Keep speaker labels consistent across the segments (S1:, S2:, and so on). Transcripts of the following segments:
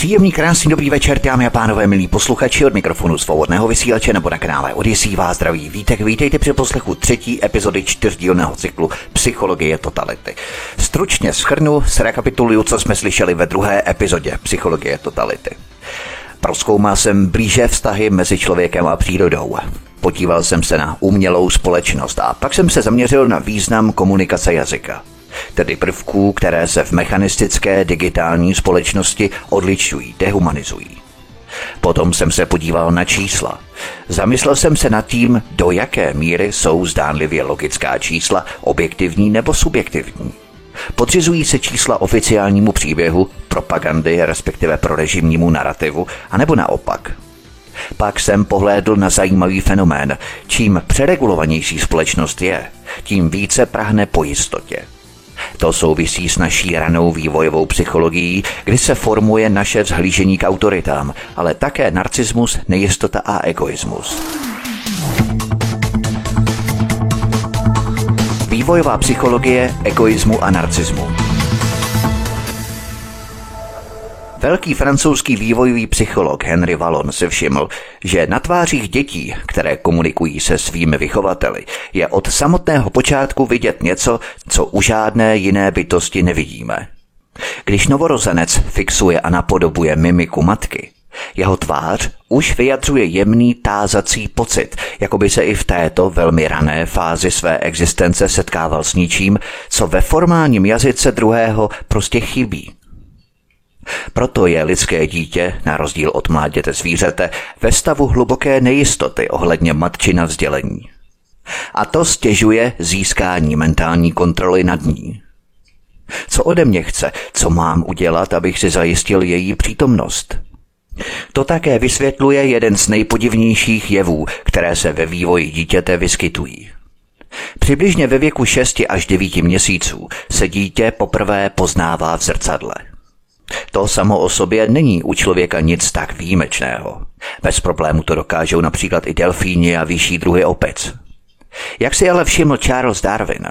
S1: Příjemný, krásný, dobrý večer, dámy a pánové, milí posluchači od mikrofonu svobodného vysílače nebo na kanále Odisí vás zdraví vítek. Vítejte při poslechu třetí epizody čtyřdílného cyklu Psychologie totality. Stručně schrnu, rekapituluju, co jsme slyšeli ve druhé epizodě Psychologie totality. Proskoumal jsem blíže vztahy mezi člověkem a přírodou. Podíval jsem se na umělou společnost a pak jsem se zaměřil na význam komunikace jazyka tedy prvků, které se v mechanistické digitální společnosti odlišují, dehumanizují. Potom jsem se podíval na čísla. Zamyslel jsem se nad tím, do jaké míry jsou zdánlivě logická čísla objektivní nebo subjektivní. Podřizují se čísla oficiálnímu příběhu, propagandy, respektive pro režimnímu narrativu, anebo naopak. Pak jsem pohlédl na zajímavý fenomén. Čím přeregulovanější společnost je, tím více prahne po jistotě. To souvisí s naší ranou vývojovou psychologií, kdy se formuje naše vzhlížení k autoritám, ale také narcismus, nejistota a egoismus. Vývojová psychologie egoismu a narcismu. Velký francouzský vývojový psycholog Henry Wallon se všiml, že na tvářích dětí, které komunikují se svými vychovateli, je od samotného počátku vidět něco, co u žádné jiné bytosti nevidíme. Když novorozenec fixuje a napodobuje mimiku matky, jeho tvář už vyjadřuje jemný tázací pocit, jako by se i v této velmi rané fázi své existence setkával s ničím, co ve formálním jazyce druhého prostě chybí. Proto je lidské dítě, na rozdíl od mláděte zvířete, ve stavu hluboké nejistoty ohledně matčina vzdělení. A to stěžuje získání mentální kontroly nad ní. Co ode mě chce, co mám udělat, abych si zajistil její přítomnost? To také vysvětluje jeden z nejpodivnějších jevů, které se ve vývoji dítěte vyskytují. Přibližně ve věku 6 až 9 měsíců se dítě poprvé poznává v zrcadle – to samo o sobě není u člověka nic tak výjimečného. Bez problému to dokážou například i delfíni a vyšší druhy opic. Jak si ale všiml Charles Darwin,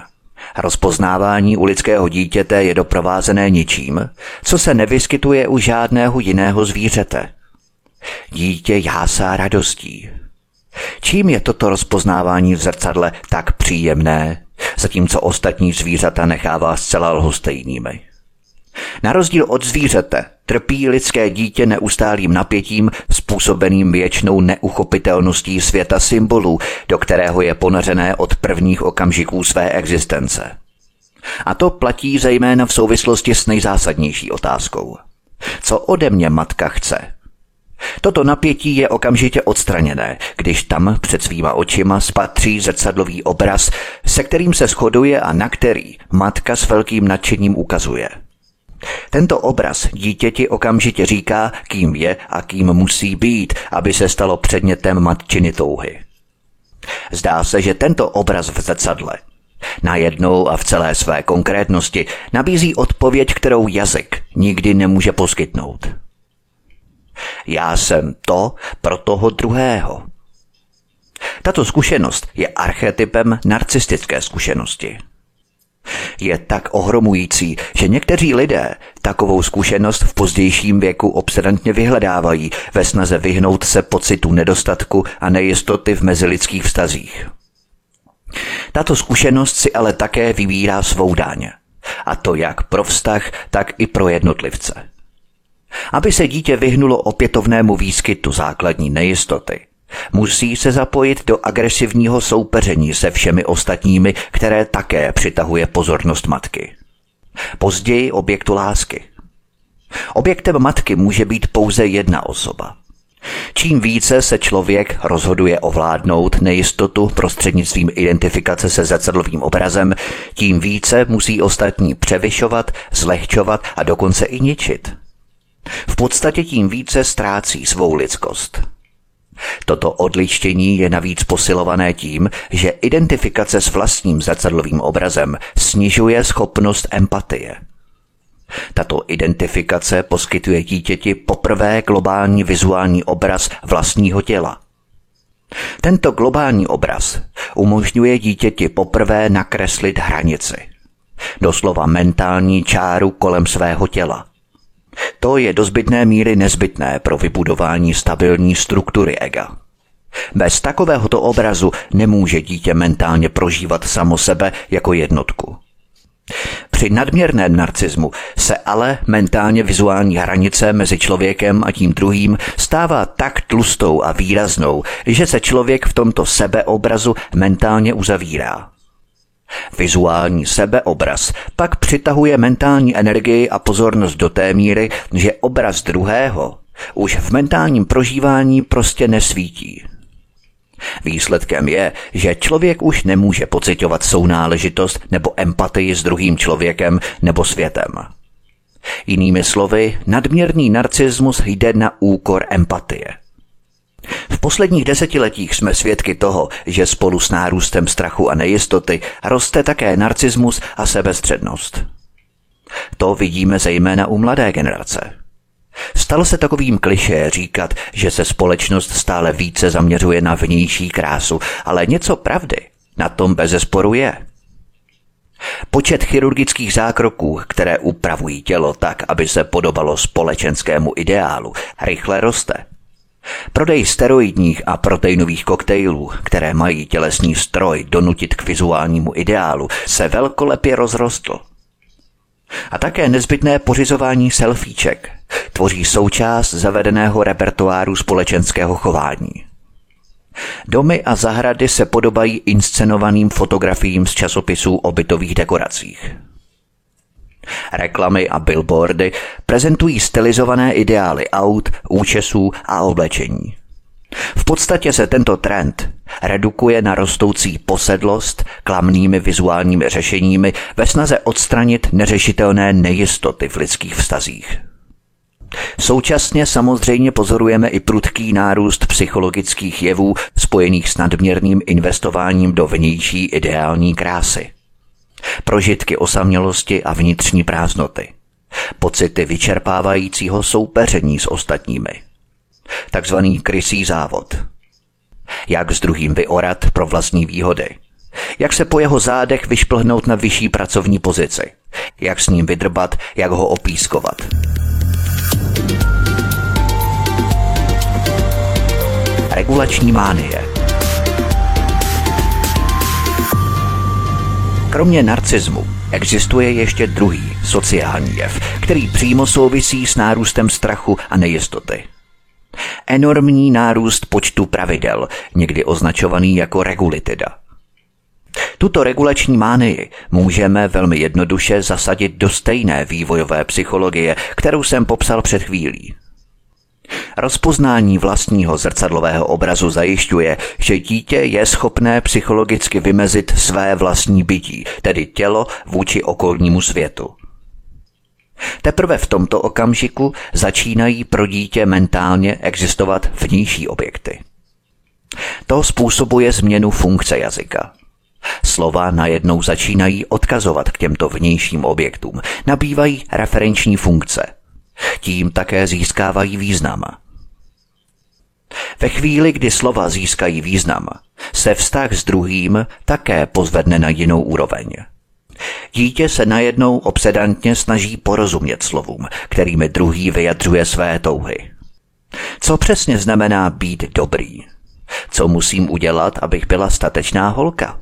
S1: rozpoznávání u lidského dítěte je doprovázené ničím, co se nevyskytuje u žádného jiného zvířete. Dítě jásá radostí. Čím je toto rozpoznávání v zrcadle tak příjemné, zatímco ostatní zvířata nechává zcela lhostejnými? Na rozdíl od zvířete trpí lidské dítě neustálým napětím způsobeným věčnou neuchopitelností světa symbolů, do kterého je ponořené od prvních okamžiků své existence. A to platí zejména v souvislosti s nejzásadnější otázkou. Co ode mě matka chce? Toto napětí je okamžitě odstraněné, když tam před svýma očima spatří zrcadlový obraz, se kterým se shoduje a na který matka s velkým nadšením ukazuje – tento obraz dítěti okamžitě říká, kým je a kým musí být, aby se stalo předmětem matčiny touhy. Zdá se, že tento obraz v zrcadle najednou a v celé své konkrétnosti nabízí odpověď, kterou jazyk nikdy nemůže poskytnout. Já jsem to pro toho druhého. Tato zkušenost je archetypem narcistické zkušenosti je tak ohromující, že někteří lidé takovou zkušenost v pozdějším věku obsedantně vyhledávají ve snaze vyhnout se pocitu nedostatku a nejistoty v mezilidských vztazích. Tato zkušenost si ale také vybírá svou dáň. A to jak pro vztah, tak i pro jednotlivce. Aby se dítě vyhnulo opětovnému výskytu základní nejistoty, Musí se zapojit do agresivního soupeření se všemi ostatními, které také přitahuje pozornost matky. Později objektu lásky. Objektem matky může být pouze jedna osoba. Čím více se člověk rozhoduje ovládnout nejistotu prostřednictvím identifikace se zrcadlovým obrazem, tím více musí ostatní převyšovat, zlehčovat a dokonce i ničit. V podstatě tím více ztrácí svou lidskost. Toto odlištění je navíc posilované tím, že identifikace s vlastním zrcadlovým obrazem snižuje schopnost empatie. Tato identifikace poskytuje dítěti poprvé globální vizuální obraz vlastního těla. Tento globální obraz umožňuje dítěti poprvé nakreslit hranici. Doslova mentální čáru kolem svého těla. To je do zbytné míry nezbytné pro vybudování stabilní struktury ega. Bez takovéhoto obrazu nemůže dítě mentálně prožívat samo sebe jako jednotku. Při nadměrném narcismu se ale mentálně vizuální hranice mezi člověkem a tím druhým stává tak tlustou a výraznou, že se člověk v tomto sebeobrazu mentálně uzavírá. Vizuální sebeobraz pak přitahuje mentální energii a pozornost do té míry, že obraz druhého už v mentálním prožívání prostě nesvítí. Výsledkem je, že člověk už nemůže pocitovat sounáležitost nebo empatii s druhým člověkem nebo světem. Jinými slovy, nadměrný narcismus jde na úkor empatie. V posledních desetiletích jsme svědky toho, že spolu s nárůstem strachu a nejistoty roste také narcismus a sebestřednost. To vidíme zejména u mladé generace. Stalo se takovým kliše říkat, že se společnost stále více zaměřuje na vnější krásu, ale něco pravdy na tom bezesporu je. Počet chirurgických zákroků, které upravují tělo tak, aby se podobalo společenskému ideálu, rychle roste. Prodej steroidních a proteinových koktejlů, které mají tělesný stroj donutit k vizuálnímu ideálu, se velkolepě rozrostl. A také nezbytné pořizování selfieček tvoří součást zavedeného repertoáru společenského chování. Domy a zahrady se podobají inscenovaným fotografiím z časopisů o bytových dekoracích. Reklamy a billboardy prezentují stylizované ideály aut, účesů a oblečení. V podstatě se tento trend redukuje na rostoucí posedlost klamnými vizuálními řešeními ve snaze odstranit neřešitelné nejistoty v lidských vztazích. Současně samozřejmě pozorujeme i prudký nárůst psychologických jevů spojených s nadměrným investováním do vnější ideální krásy. Prožitky osamělosti a vnitřní prázdnoty. Pocity vyčerpávajícího soupeření s ostatními. Takzvaný krysý závod. Jak s druhým vyorat pro vlastní výhody. Jak se po jeho zádech vyšplhnout na vyšší pracovní pozici. Jak s ním vydrbat, jak ho opískovat. Regulační mánie Kromě narcismu existuje ještě druhý sociální jev, který přímo souvisí s nárůstem strachu a nejistoty. Enormní nárůst počtu pravidel, někdy označovaný jako regulitida. Tuto regulační mánii můžeme velmi jednoduše zasadit do stejné vývojové psychologie, kterou jsem popsal před chvílí. Rozpoznání vlastního zrcadlového obrazu zajišťuje, že dítě je schopné psychologicky vymezit své vlastní bytí, tedy tělo vůči okolnímu světu. Teprve v tomto okamžiku začínají pro dítě mentálně existovat vnější objekty. To způsobuje změnu funkce jazyka. Slova najednou začínají odkazovat k těmto vnějším objektům, nabývají referenční funkce. Tím také získávají význam. Ve chvíli, kdy slova získají význam, se vztah s druhým také pozvedne na jinou úroveň. Dítě se najednou obsedantně snaží porozumět slovům, kterými druhý vyjadřuje své touhy. Co přesně znamená být dobrý? Co musím udělat, abych byla statečná holka?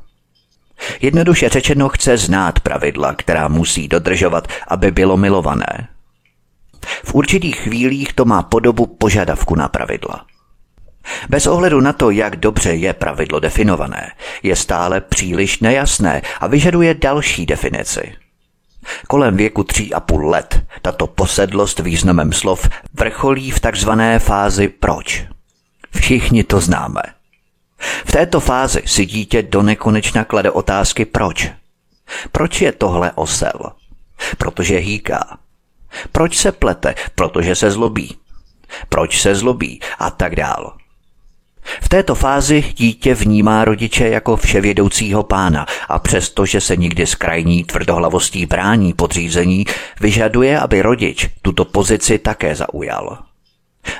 S1: Jednoduše řečeno chce znát pravidla, která musí dodržovat, aby bylo milované. V určitých chvílích to má podobu požadavku na pravidla. Bez ohledu na to, jak dobře je pravidlo definované, je stále příliš nejasné a vyžaduje další definici. Kolem věku tří a půl let tato posedlost významem slov vrcholí v takzvané fázi proč. Všichni to známe. V této fázi si dítě do nekonečna klade otázky proč. Proč je tohle osel? Protože hýká. Proč se plete? Protože se zlobí. Proč se zlobí? A tak dál. V této fázi dítě vnímá rodiče jako vševědoucího pána a přestože se nikdy s krajní tvrdohlavostí brání podřízení, vyžaduje, aby rodič tuto pozici také zaujal.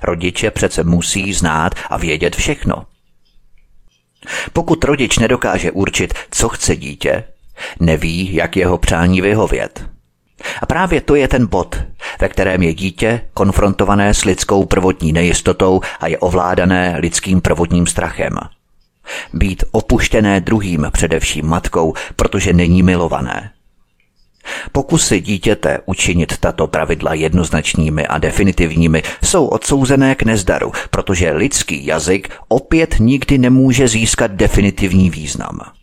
S1: Rodiče přece musí znát a vědět všechno. Pokud rodič nedokáže určit, co chce dítě, neví, jak jeho přání vyhovět. A právě to je ten bod, ve kterém je dítě konfrontované s lidskou prvotní nejistotou a je ovládané lidským prvotním strachem. Být opuštěné druhým, především matkou, protože není milované. Pokusy dítěte učinit tato pravidla jednoznačnými a definitivními jsou odsouzené k nezdaru, protože lidský jazyk opět nikdy nemůže získat definitivní význam.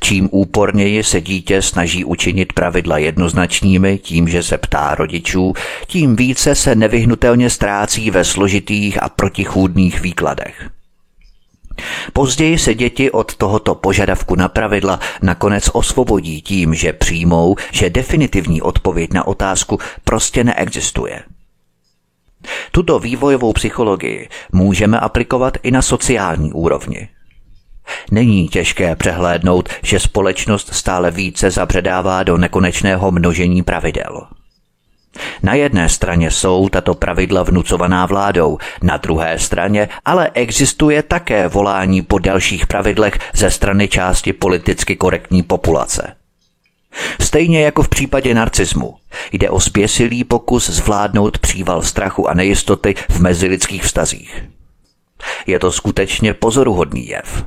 S1: Čím úporněji se dítě snaží učinit pravidla jednoznačnými tím, že se ptá rodičů, tím více se nevyhnutelně ztrácí ve složitých a protichůdných výkladech. Později se děti od tohoto požadavku na pravidla nakonec osvobodí tím, že přijmou, že definitivní odpověď na otázku prostě neexistuje. Tuto vývojovou psychologii můžeme aplikovat i na sociální úrovni. Není těžké přehlédnout, že společnost stále více zabředává do nekonečného množení pravidel. Na jedné straně jsou tato pravidla vnucovaná vládou, na druhé straně ale existuje také volání po dalších pravidlech ze strany části politicky korektní populace. Stejně jako v případě narcismu, jde o spěsilý pokus zvládnout příval strachu a nejistoty v mezilidských vztazích. Je to skutečně pozoruhodný jev.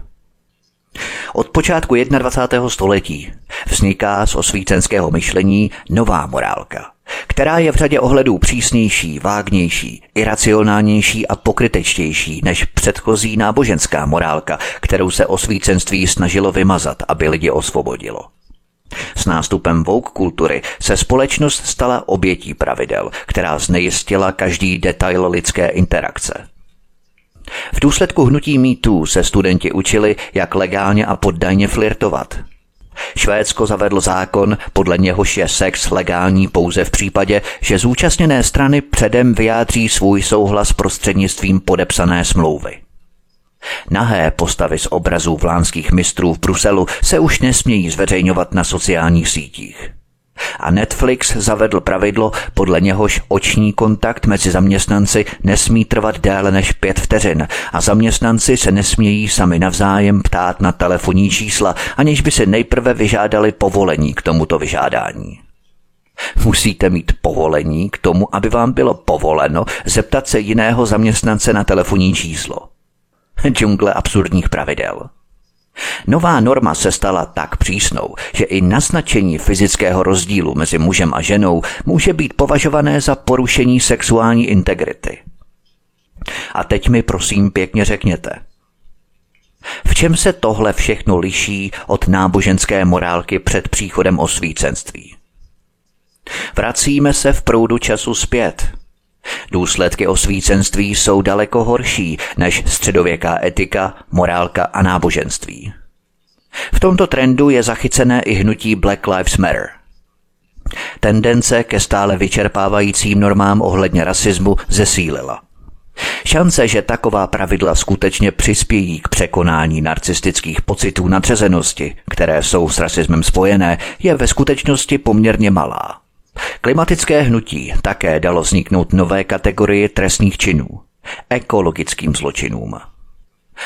S1: Od počátku 21. století vzniká z osvícenského myšlení nová morálka, která je v řadě ohledů přísnější, vágnější, iracionálnější a pokrytečtější než předchozí náboženská morálka, kterou se osvícenství snažilo vymazat, aby lidi osvobodilo. S nástupem vouk kultury se společnost stala obětí pravidel, která znejistila každý detail lidské interakce. V důsledku hnutí mýtů se studenti učili, jak legálně a poddajně flirtovat. Švédsko zavedl zákon, podle něhož je sex legální pouze v případě, že zúčastněné strany předem vyjádří svůj souhlas prostřednictvím podepsané smlouvy. Nahé postavy z obrazů vlánských mistrů v Bruselu se už nesmějí zveřejňovat na sociálních sítích. A Netflix zavedl pravidlo, podle něhož oční kontakt mezi zaměstnanci nesmí trvat déle než pět vteřin a zaměstnanci se nesmějí sami navzájem ptát na telefonní čísla, aniž by se nejprve vyžádali povolení k tomuto vyžádání. Musíte mít povolení k tomu, aby vám bylo povoleno zeptat se jiného zaměstnance na telefonní číslo. Džungle absurdních pravidel. Nová norma se stala tak přísnou, že i naznačení fyzického rozdílu mezi mužem a ženou může být považované za porušení sexuální integrity. A teď mi prosím pěkně řekněte, v čem se tohle všechno liší od náboženské morálky před příchodem osvícenství? Vracíme se v proudu času zpět. Důsledky osvícenství jsou daleko horší než středověká etika, morálka a náboženství. V tomto trendu je zachycené i hnutí Black Lives Matter. Tendence ke stále vyčerpávajícím normám ohledně rasismu zesílila. Šance, že taková pravidla skutečně přispějí k překonání narcistických pocitů nadřazenosti, které jsou s rasismem spojené, je ve skutečnosti poměrně malá. Klimatické hnutí také dalo vzniknout nové kategorie trestných činů – ekologickým zločinům.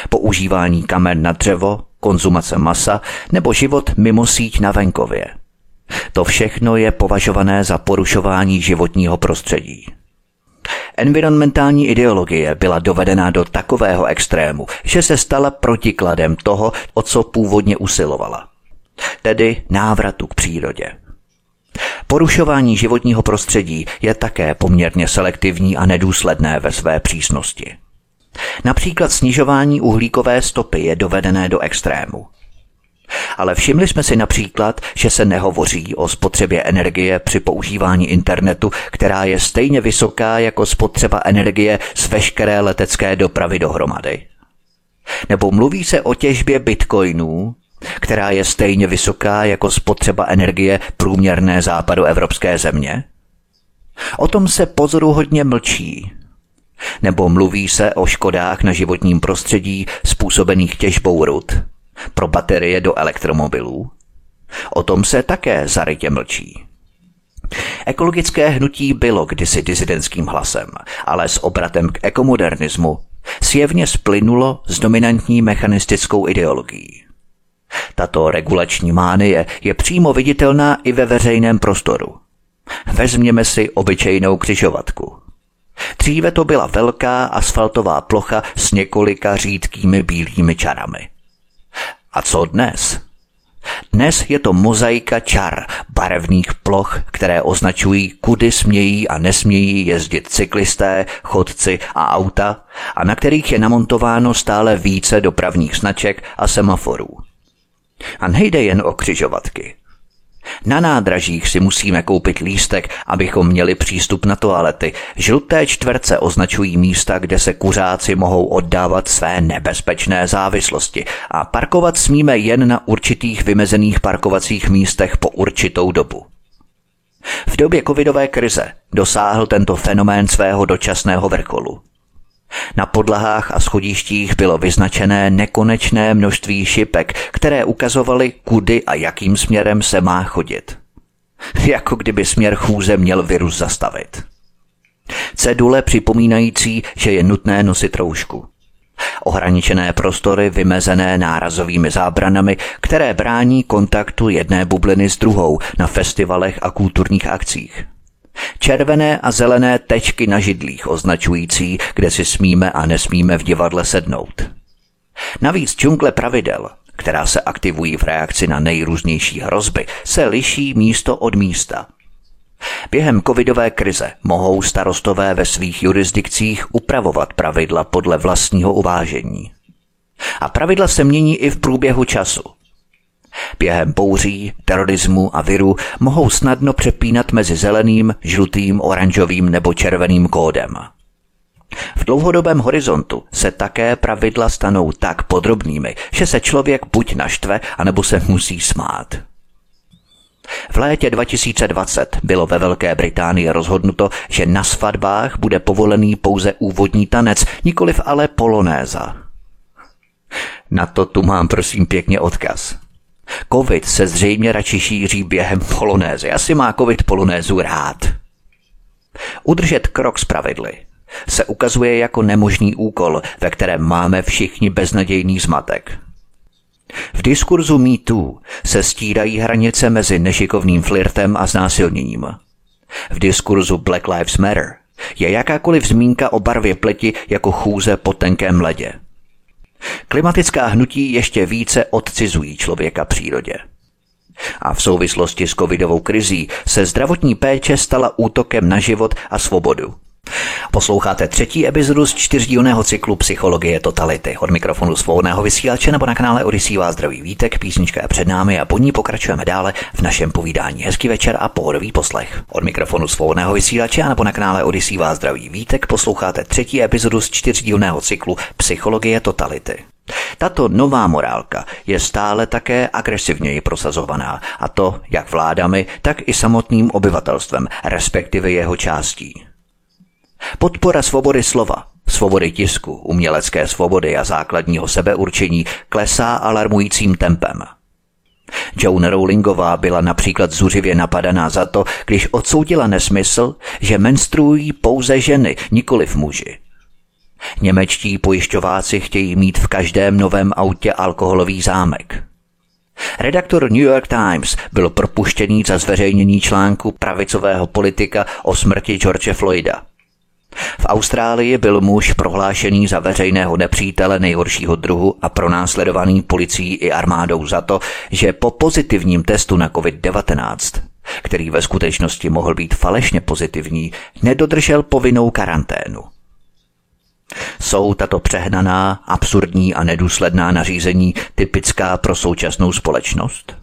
S1: Používání kamen na dřevo, konzumace masa nebo život mimo síť na venkově. To všechno je považované za porušování životního prostředí. Environmentální ideologie byla dovedena do takového extrému, že se stala protikladem toho, o co původně usilovala. Tedy návratu k přírodě. Porušování životního prostředí je také poměrně selektivní a nedůsledné ve své přísnosti. Například snižování uhlíkové stopy je dovedené do extrému. Ale všimli jsme si například, že se nehovoří o spotřebě energie při používání internetu, která je stejně vysoká jako spotřeba energie z veškeré letecké dopravy dohromady. Nebo mluví se o těžbě bitcoinů, která je stejně vysoká jako spotřeba energie průměrné západoevropské země? O tom se pozoruhodně mlčí. Nebo mluví se o škodách na životním prostředí způsobených těžbou rud pro baterie do elektromobilů? O tom se také zarytě mlčí. Ekologické hnutí bylo kdysi disidentským hlasem, ale s obratem k ekomodernismu sjevně splynulo s dominantní mechanistickou ideologií. Tato regulační mánie je přímo viditelná i ve veřejném prostoru. Vezměme si obyčejnou křižovatku. Dříve to byla velká asfaltová plocha s několika řídkými bílými čarami. A co dnes? Dnes je to mozaika čar, barevných ploch, které označují, kudy smějí a nesmějí jezdit cyklisté, chodci a auta, a na kterých je namontováno stále více dopravních značek a semaforů. A nejde jen o křižovatky. Na nádražích si musíme koupit lístek, abychom měli přístup na toalety. Žluté čtverce označují místa, kde se kuřáci mohou oddávat své nebezpečné závislosti a parkovat smíme jen na určitých vymezených parkovacích místech po určitou dobu. V době covidové krize dosáhl tento fenomén svého dočasného vrcholu. Na podlahách a schodištích bylo vyznačené nekonečné množství šipek, které ukazovaly, kudy a jakým směrem se má chodit. Jako kdyby směr chůze měl virus zastavit. Cedule připomínající, že je nutné nosit roušku. Ohraničené prostory vymezené nárazovými zábranami, které brání kontaktu jedné bubliny s druhou na festivalech a kulturních akcích. Červené a zelené tečky na židlích označující, kde si smíme a nesmíme v divadle sednout. Navíc džungle pravidel, která se aktivují v reakci na nejrůznější hrozby, se liší místo od místa. Během covidové krize mohou starostové ve svých jurisdikcích upravovat pravidla podle vlastního uvážení. A pravidla se mění i v průběhu času – Během bouří, terorismu a viru mohou snadno přepínat mezi zeleným, žlutým, oranžovým nebo červeným kódem. V dlouhodobém horizontu se také pravidla stanou tak podrobnými, že se člověk buď naštve, anebo se musí smát. V létě 2020 bylo ve Velké Británii rozhodnuto, že na svatbách bude povolený pouze úvodní tanec, nikoliv ale polonéza. Na to tu mám prosím pěkně odkaz. Covid se zřejmě radši šíří během polonézy. Asi má covid polonézu rád. Udržet krok s pravidly se ukazuje jako nemožný úkol, ve kterém máme všichni beznadějný zmatek. V diskurzu MeToo se stírají hranice mezi nešikovným flirtem a znásilněním. V diskurzu Black Lives Matter je jakákoliv zmínka o barvě pleti jako chůze po tenkém ledě. Klimatická hnutí ještě více odcizují člověka přírodě. A v souvislosti s covidovou krizí se zdravotní péče stala útokem na život a svobodu. Posloucháte třetí epizodu z čtyřdílného cyklu Psychologie totality. Od mikrofonu svobodného vysílače nebo na kanále Odisí vás zdraví vítek, písnička je před námi a po ní pokračujeme dále v našem povídání. Hezký večer a pohodový poslech. Od mikrofonu svobodného vysílače a nebo na kanále Odisí vás zdraví vítek posloucháte třetí epizodu z čtyřdílného cyklu Psychologie totality. Tato nová morálka je stále také agresivněji prosazovaná, a to jak vládami, tak i samotným obyvatelstvem, respektive jeho částí. Podpora svobody slova, svobody tisku, umělecké svobody a základního sebeurčení klesá alarmujícím tempem. Joan Rowlingová byla například zuřivě napadaná za to, když odsoudila nesmysl, že menstruují pouze ženy, nikoliv muži. Němečtí pojišťováci chtějí mít v každém novém autě alkoholový zámek. Redaktor New York Times byl propuštěný za zveřejnění článku pravicového politika o smrti George Floyda. V Austrálii byl muž prohlášený za veřejného nepřítele nejhoršího druhu a pronásledovaný policií i armádou za to, že po pozitivním testu na COVID-19, který ve skutečnosti mohl být falešně pozitivní, nedodržel povinnou karanténu. Jsou tato přehnaná, absurdní a nedůsledná nařízení typická pro současnou společnost?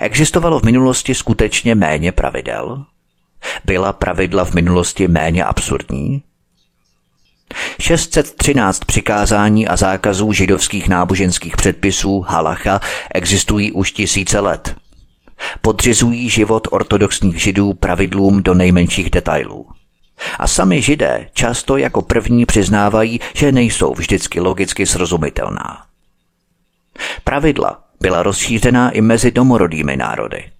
S1: Existovalo v minulosti skutečně méně pravidel? Byla pravidla v minulosti méně absurdní? 613 přikázání a zákazů židovských náboženských předpisů halacha existují už tisíce let. Podřizují život ortodoxních židů pravidlům do nejmenších detailů. A sami židé často jako první přiznávají, že nejsou vždycky logicky srozumitelná. Pravidla byla rozšířená i mezi domorodými národy.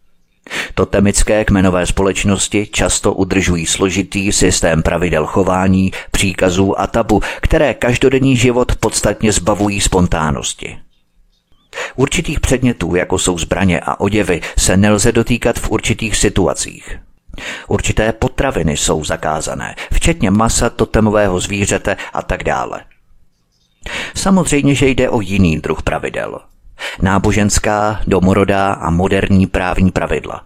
S1: Totemické kmenové společnosti často udržují složitý systém pravidel chování, příkazů a tabu, které každodenní život podstatně zbavují spontánnosti. Určitých předmětů, jako jsou zbraně a oděvy, se nelze dotýkat v určitých situacích. Určité potraviny jsou zakázané, včetně masa totemového zvířete a tak dále. Samozřejmě, že jde o jiný druh pravidel. Náboženská, domorodá a moderní právní pravidla.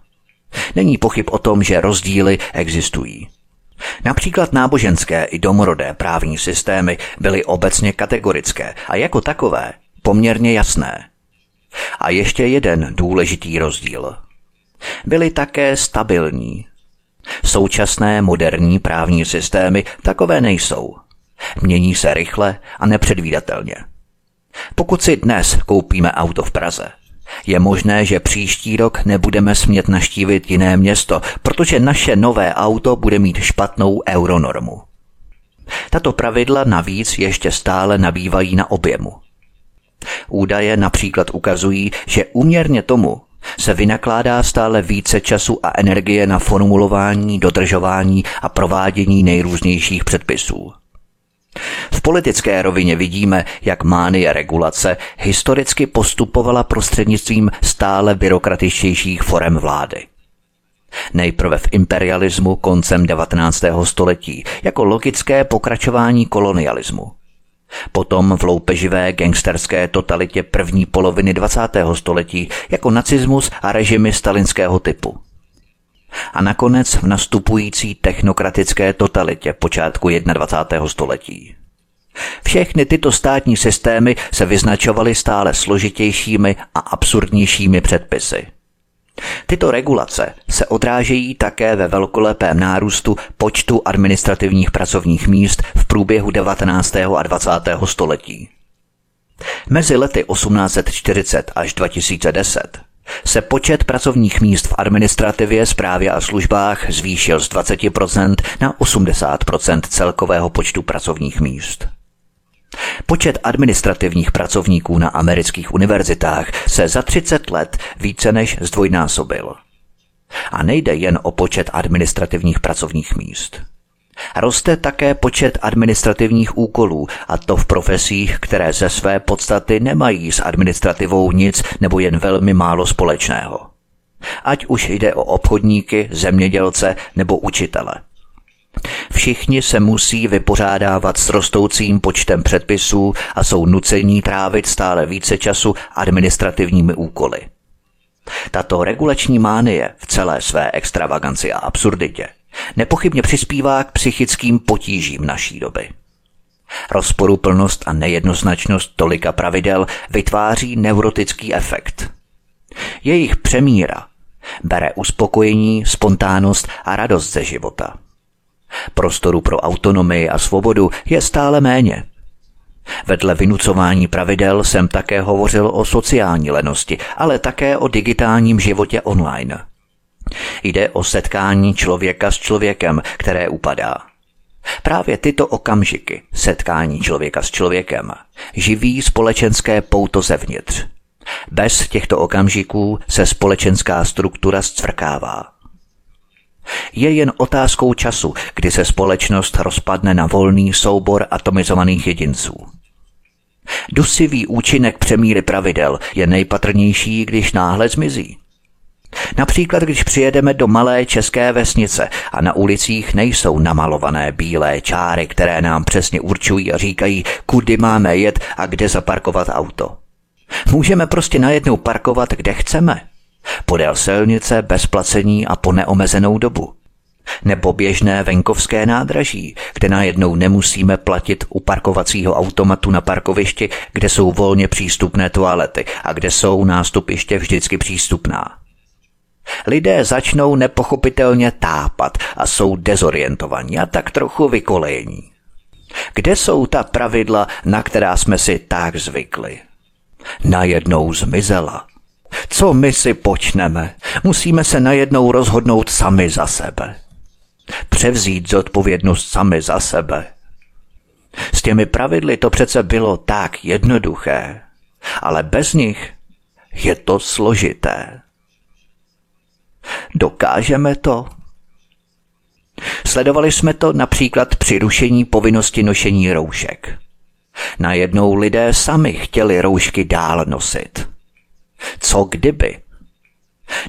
S1: Není pochyb o tom, že rozdíly existují. Například náboženské i domorodé právní systémy byly obecně kategorické a jako takové poměrně jasné. A ještě jeden důležitý rozdíl. Byly také stabilní. Současné moderní právní systémy takové nejsou. Mění se rychle a nepředvídatelně. Pokud si dnes koupíme auto v Praze, je možné, že příští rok nebudeme smět naštívit jiné město, protože naše nové auto bude mít špatnou euronormu. Tato pravidla navíc ještě stále nabývají na objemu. Údaje například ukazují, že úměrně tomu se vynakládá stále více času a energie na formulování, dodržování a provádění nejrůznějších předpisů. V politické rovině vidíme, jak mánie regulace historicky postupovala prostřednictvím stále byrokratičtějších forem vlády. Nejprve v imperialismu koncem 19. století jako logické pokračování kolonialismu. Potom v loupeživé gangsterské totalitě první poloviny 20. století jako nacismus a režimy stalinského typu. A nakonec v nastupující technokratické totalitě počátku 21. století. Všechny tyto státní systémy se vyznačovaly stále složitějšími a absurdnějšími předpisy. Tyto regulace se odrážejí také ve velkolepém nárůstu počtu administrativních pracovních míst v průběhu 19. a 20. století. Mezi lety 1840 až 2010 se počet pracovních míst v administrativě, správě a službách zvýšil z 20% na 80% celkového počtu pracovních míst. Počet administrativních pracovníků na amerických univerzitách se za 30 let více než zdvojnásobil. A nejde jen o počet administrativních pracovních míst. Roste také počet administrativních úkolů, a to v profesích, které ze své podstaty nemají s administrativou nic nebo jen velmi málo společného. Ať už jde o obchodníky, zemědělce nebo učitele. Všichni se musí vypořádávat s rostoucím počtem předpisů a jsou nucení trávit stále více času administrativními úkoly. Tato regulační mánie v celé své extravaganci a absurditě nepochybně přispívá k psychickým potížím naší doby. Rozporuplnost a nejednoznačnost tolika pravidel vytváří neurotický efekt. Jejich přemíra bere uspokojení, spontánnost a radost ze života – Prostoru pro autonomii a svobodu je stále méně. Vedle vynucování pravidel jsem také hovořil o sociální lenosti, ale také o digitálním životě online. Jde o setkání člověka s člověkem, které upadá. Právě tyto okamžiky, setkání člověka s člověkem, živí společenské pouto zevnitř. Bez těchto okamžiků se společenská struktura zcvrkává. Je jen otázkou času, kdy se společnost rozpadne na volný soubor atomizovaných jedinců. Dusivý účinek přemíry pravidel je nejpatrnější, když náhle zmizí. Například, když přijedeme do malé české vesnice a na ulicích nejsou namalované bílé čáry, které nám přesně určují a říkají, kudy máme jet a kde zaparkovat auto. Můžeme prostě najednou parkovat, kde chceme – podél silnice bez placení a po neomezenou dobu. Nebo běžné venkovské nádraží, kde najednou nemusíme platit u parkovacího automatu na parkovišti, kde jsou volně přístupné toalety a kde jsou nástupiště vždycky přístupná. Lidé začnou nepochopitelně tápat a jsou dezorientovaní a tak trochu vykolejení. Kde jsou ta pravidla, na která jsme si tak zvykli? Najednou zmizela. Co my si počneme? Musíme se najednou rozhodnout sami za sebe. převzít zodpovědnost sami za sebe. S těmi pravidly to přece bylo tak jednoduché, ale bez nich je to složité. Dokážeme to? Sledovali jsme to například při rušení povinnosti nošení roušek. Najednou lidé sami chtěli roušky dál nosit. Co kdyby?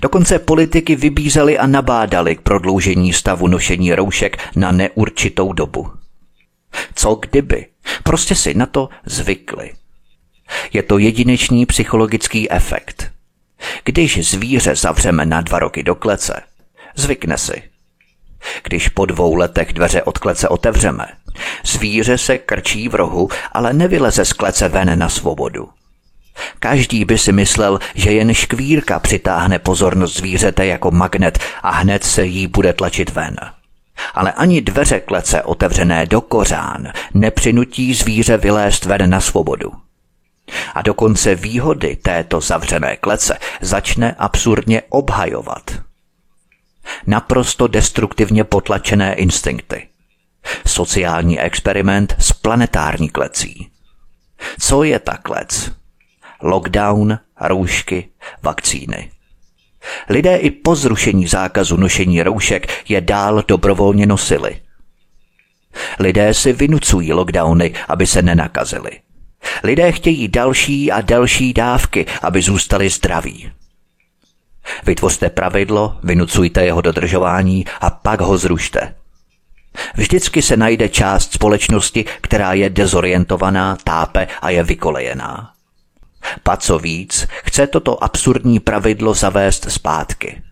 S1: Dokonce politiky vybízeli a nabádali k prodloužení stavu nošení roušek na neurčitou dobu. Co kdyby? Prostě si na to zvykli. Je to jedinečný psychologický efekt. Když zvíře zavřeme na dva roky do klece, zvykne si. Když po dvou letech dveře od klece otevřeme, zvíře se krčí v rohu, ale nevyleze z klece ven na svobodu. Každý by si myslel, že jen škvírka přitáhne pozornost zvířete jako magnet a hned se jí bude tlačit ven. Ale ani dveře klece otevřené do kořán nepřinutí zvíře vylézt ven na svobodu. A dokonce výhody této zavřené klece začne absurdně obhajovat. Naprosto destruktivně potlačené instinkty. Sociální experiment s planetární klecí. Co je ta klec? Lockdown, roušky, vakcíny. Lidé i po zrušení zákazu nošení roušek je dál dobrovolně nosili. Lidé si vynucují lockdowny, aby se nenakazili. Lidé chtějí další a další dávky, aby zůstali zdraví. Vytvořte pravidlo, vynucujte jeho dodržování a pak ho zrušte. Vždycky se najde část společnosti, která je dezorientovaná, tápe a je vykolejená. Pa co víc, chce toto absurdní pravidlo zavést zpátky.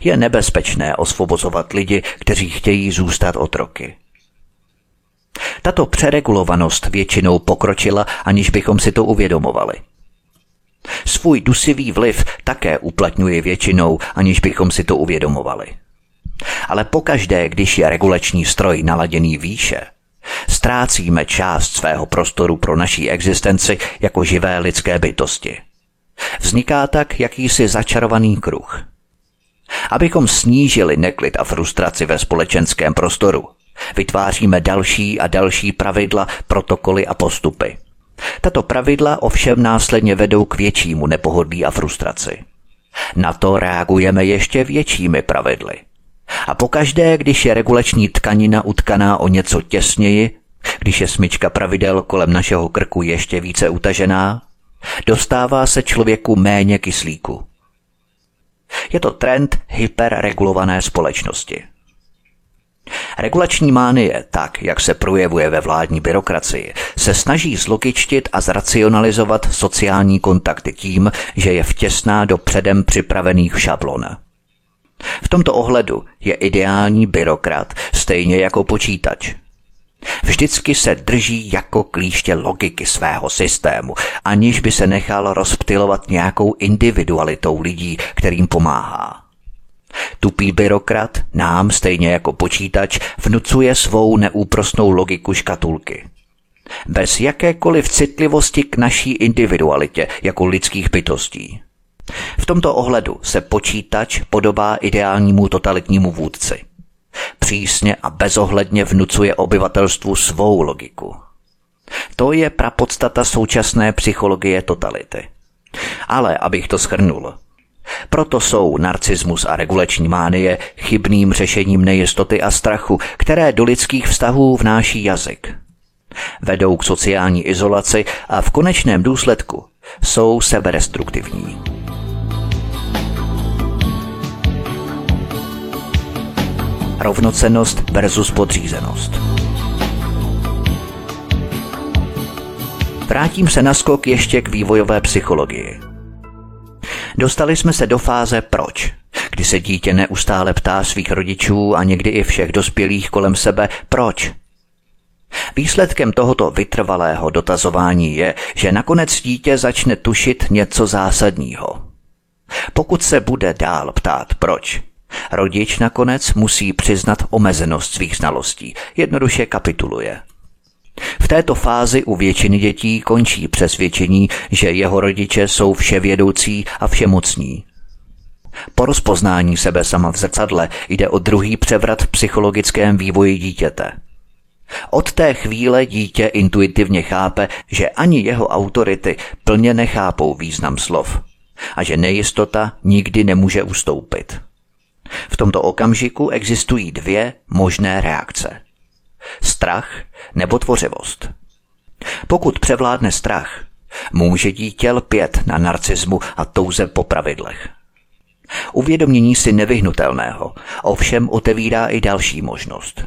S1: Je nebezpečné osvobozovat lidi, kteří chtějí zůstat otroky. Tato přeregulovanost většinou pokročila, aniž bychom si to uvědomovali. Svůj dusivý vliv také uplatňuje většinou, aniž bychom si to uvědomovali. Ale pokaždé, když je regulační stroj naladěný výše, ztrácíme část svého prostoru pro naší existenci jako živé lidské bytosti. Vzniká tak jakýsi začarovaný kruh. Abychom snížili neklid a frustraci ve společenském prostoru, vytváříme další a další pravidla, protokoly a postupy. Tato pravidla ovšem následně vedou k většímu nepohodlí a frustraci. Na to reagujeme ještě většími pravidly – a pokaždé, když je regulační tkanina utkaná o něco těsněji, když je smyčka pravidel kolem našeho krku ještě více utažená, dostává se člověku méně kyslíku. Je to trend hyperregulované společnosti. Regulační mánie, tak jak se projevuje ve vládní byrokracii, se snaží zlogičtit a zracionalizovat sociální kontakty tím, že je vtěsná do předem připravených šablon. V tomto ohledu je ideální byrokrat stejně jako počítač. Vždycky se drží jako klíště logiky svého systému, aniž by se nechal rozptilovat nějakou individualitou lidí, kterým pomáhá. Tupý byrokrat nám, stejně jako počítač, vnucuje svou neúprosnou logiku škatulky. Bez jakékoliv citlivosti k naší individualitě jako lidských bytostí. V tomto ohledu se počítač podobá ideálnímu totalitnímu vůdci. Přísně a bezohledně vnucuje obyvatelstvu svou logiku. To je prapodstata současné psychologie totality. Ale abych to schrnul, proto jsou narcismus a regulační mánie chybným řešením nejistoty a strachu, které do lidských vztahů vnáší jazyk. Vedou k sociální izolaci a v konečném důsledku jsou sebedestruktivní. rovnocenost versus podřízenost. Vrátím se na skok ještě k vývojové psychologii. Dostali jsme se do fáze proč, kdy se dítě neustále ptá svých rodičů a někdy i všech dospělých kolem sebe proč. Výsledkem tohoto vytrvalého dotazování je, že nakonec dítě začne tušit něco zásadního. Pokud se bude dál ptát proč, Rodič nakonec musí přiznat omezenost svých znalostí, jednoduše kapituluje. V této fázi u většiny dětí končí přesvědčení, že jeho rodiče jsou vševědoucí a všemocní. Po rozpoznání sebe sama v zrcadle jde o druhý převrat v psychologickém vývoji dítěte. Od té chvíle dítě intuitivně chápe, že ani jeho autority plně nechápou význam slov a že nejistota nikdy nemůže ustoupit. V tomto okamžiku existují dvě možné reakce. Strach nebo tvořivost. Pokud převládne strach, může dítě lpět na narcismu a touze po pravidlech. Uvědomění si nevyhnutelného ovšem otevírá i další možnost.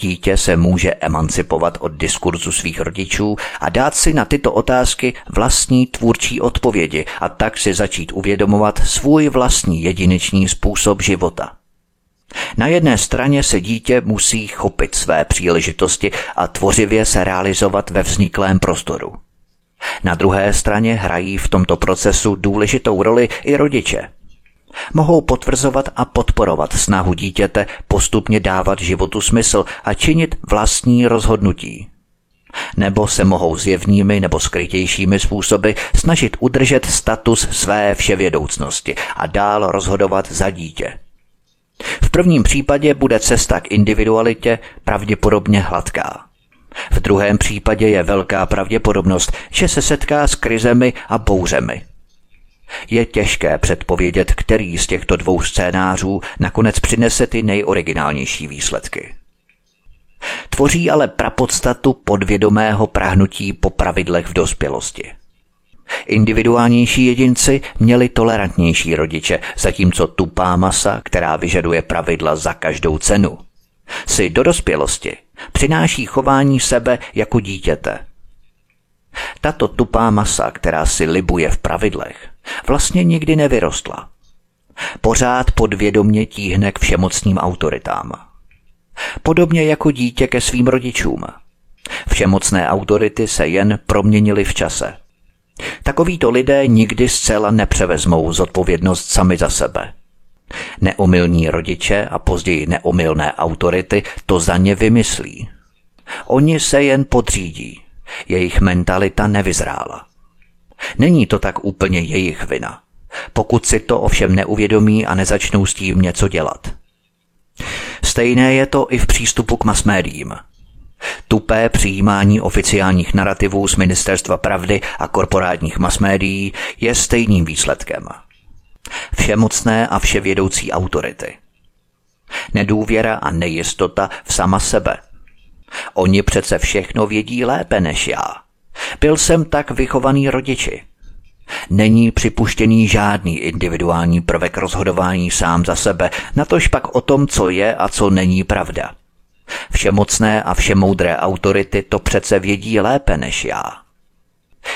S1: Dítě se může emancipovat od diskurzu svých rodičů a dát si na tyto otázky vlastní tvůrčí odpovědi a tak si začít uvědomovat svůj vlastní jedinečný způsob života. Na jedné straně se dítě musí chopit své příležitosti a tvořivě se realizovat ve vzniklém prostoru. Na druhé straně hrají v tomto procesu důležitou roli i rodiče – Mohou potvrzovat a podporovat snahu dítěte postupně dávat životu smysl a činit vlastní rozhodnutí. Nebo se mohou zjevnými nebo skrytějšími způsoby snažit udržet status své vševědoucnosti a dál rozhodovat za dítě. V prvním případě bude cesta k individualitě pravděpodobně hladká. V druhém případě je velká pravděpodobnost, že se setká s krizemi a bouřemi. Je těžké předpovědět, který z těchto dvou scénářů nakonec přinese ty nejoriginálnější výsledky. Tvoří ale prapodstatu podvědomého prahnutí po pravidlech v dospělosti. Individuálnější jedinci měli tolerantnější rodiče, zatímco tupá masa, která vyžaduje pravidla za každou cenu, si do dospělosti přináší chování sebe jako dítěte. Tato tupá masa, která si libuje v pravidlech, vlastně nikdy nevyrostla. Pořád podvědomně tíhne k všemocným autoritám. Podobně jako dítě ke svým rodičům. Všemocné autority se jen proměnily v čase. Takovýto lidé nikdy zcela nepřevezmou zodpovědnost sami za sebe. Neomylní rodiče a později neomylné autority to za ně vymyslí. Oni se jen podřídí. Jejich mentalita nevyzrála. Není to tak úplně jejich vina. Pokud si to ovšem neuvědomí a nezačnou s tím něco dělat. Stejné je to i v přístupu k masmédiím. Tupé přijímání oficiálních narrativů z Ministerstva pravdy a korporátních masmédií je stejným výsledkem. Všemocné a vševědoucí autority. Nedůvěra a nejistota v sama sebe. Oni přece všechno vědí lépe než já. Byl jsem tak vychovaný rodiči. Není připuštěný žádný individuální prvek rozhodování sám za sebe, natož pak o tom, co je a co není pravda. Všemocné a všemoudré autority to přece vědí lépe než já.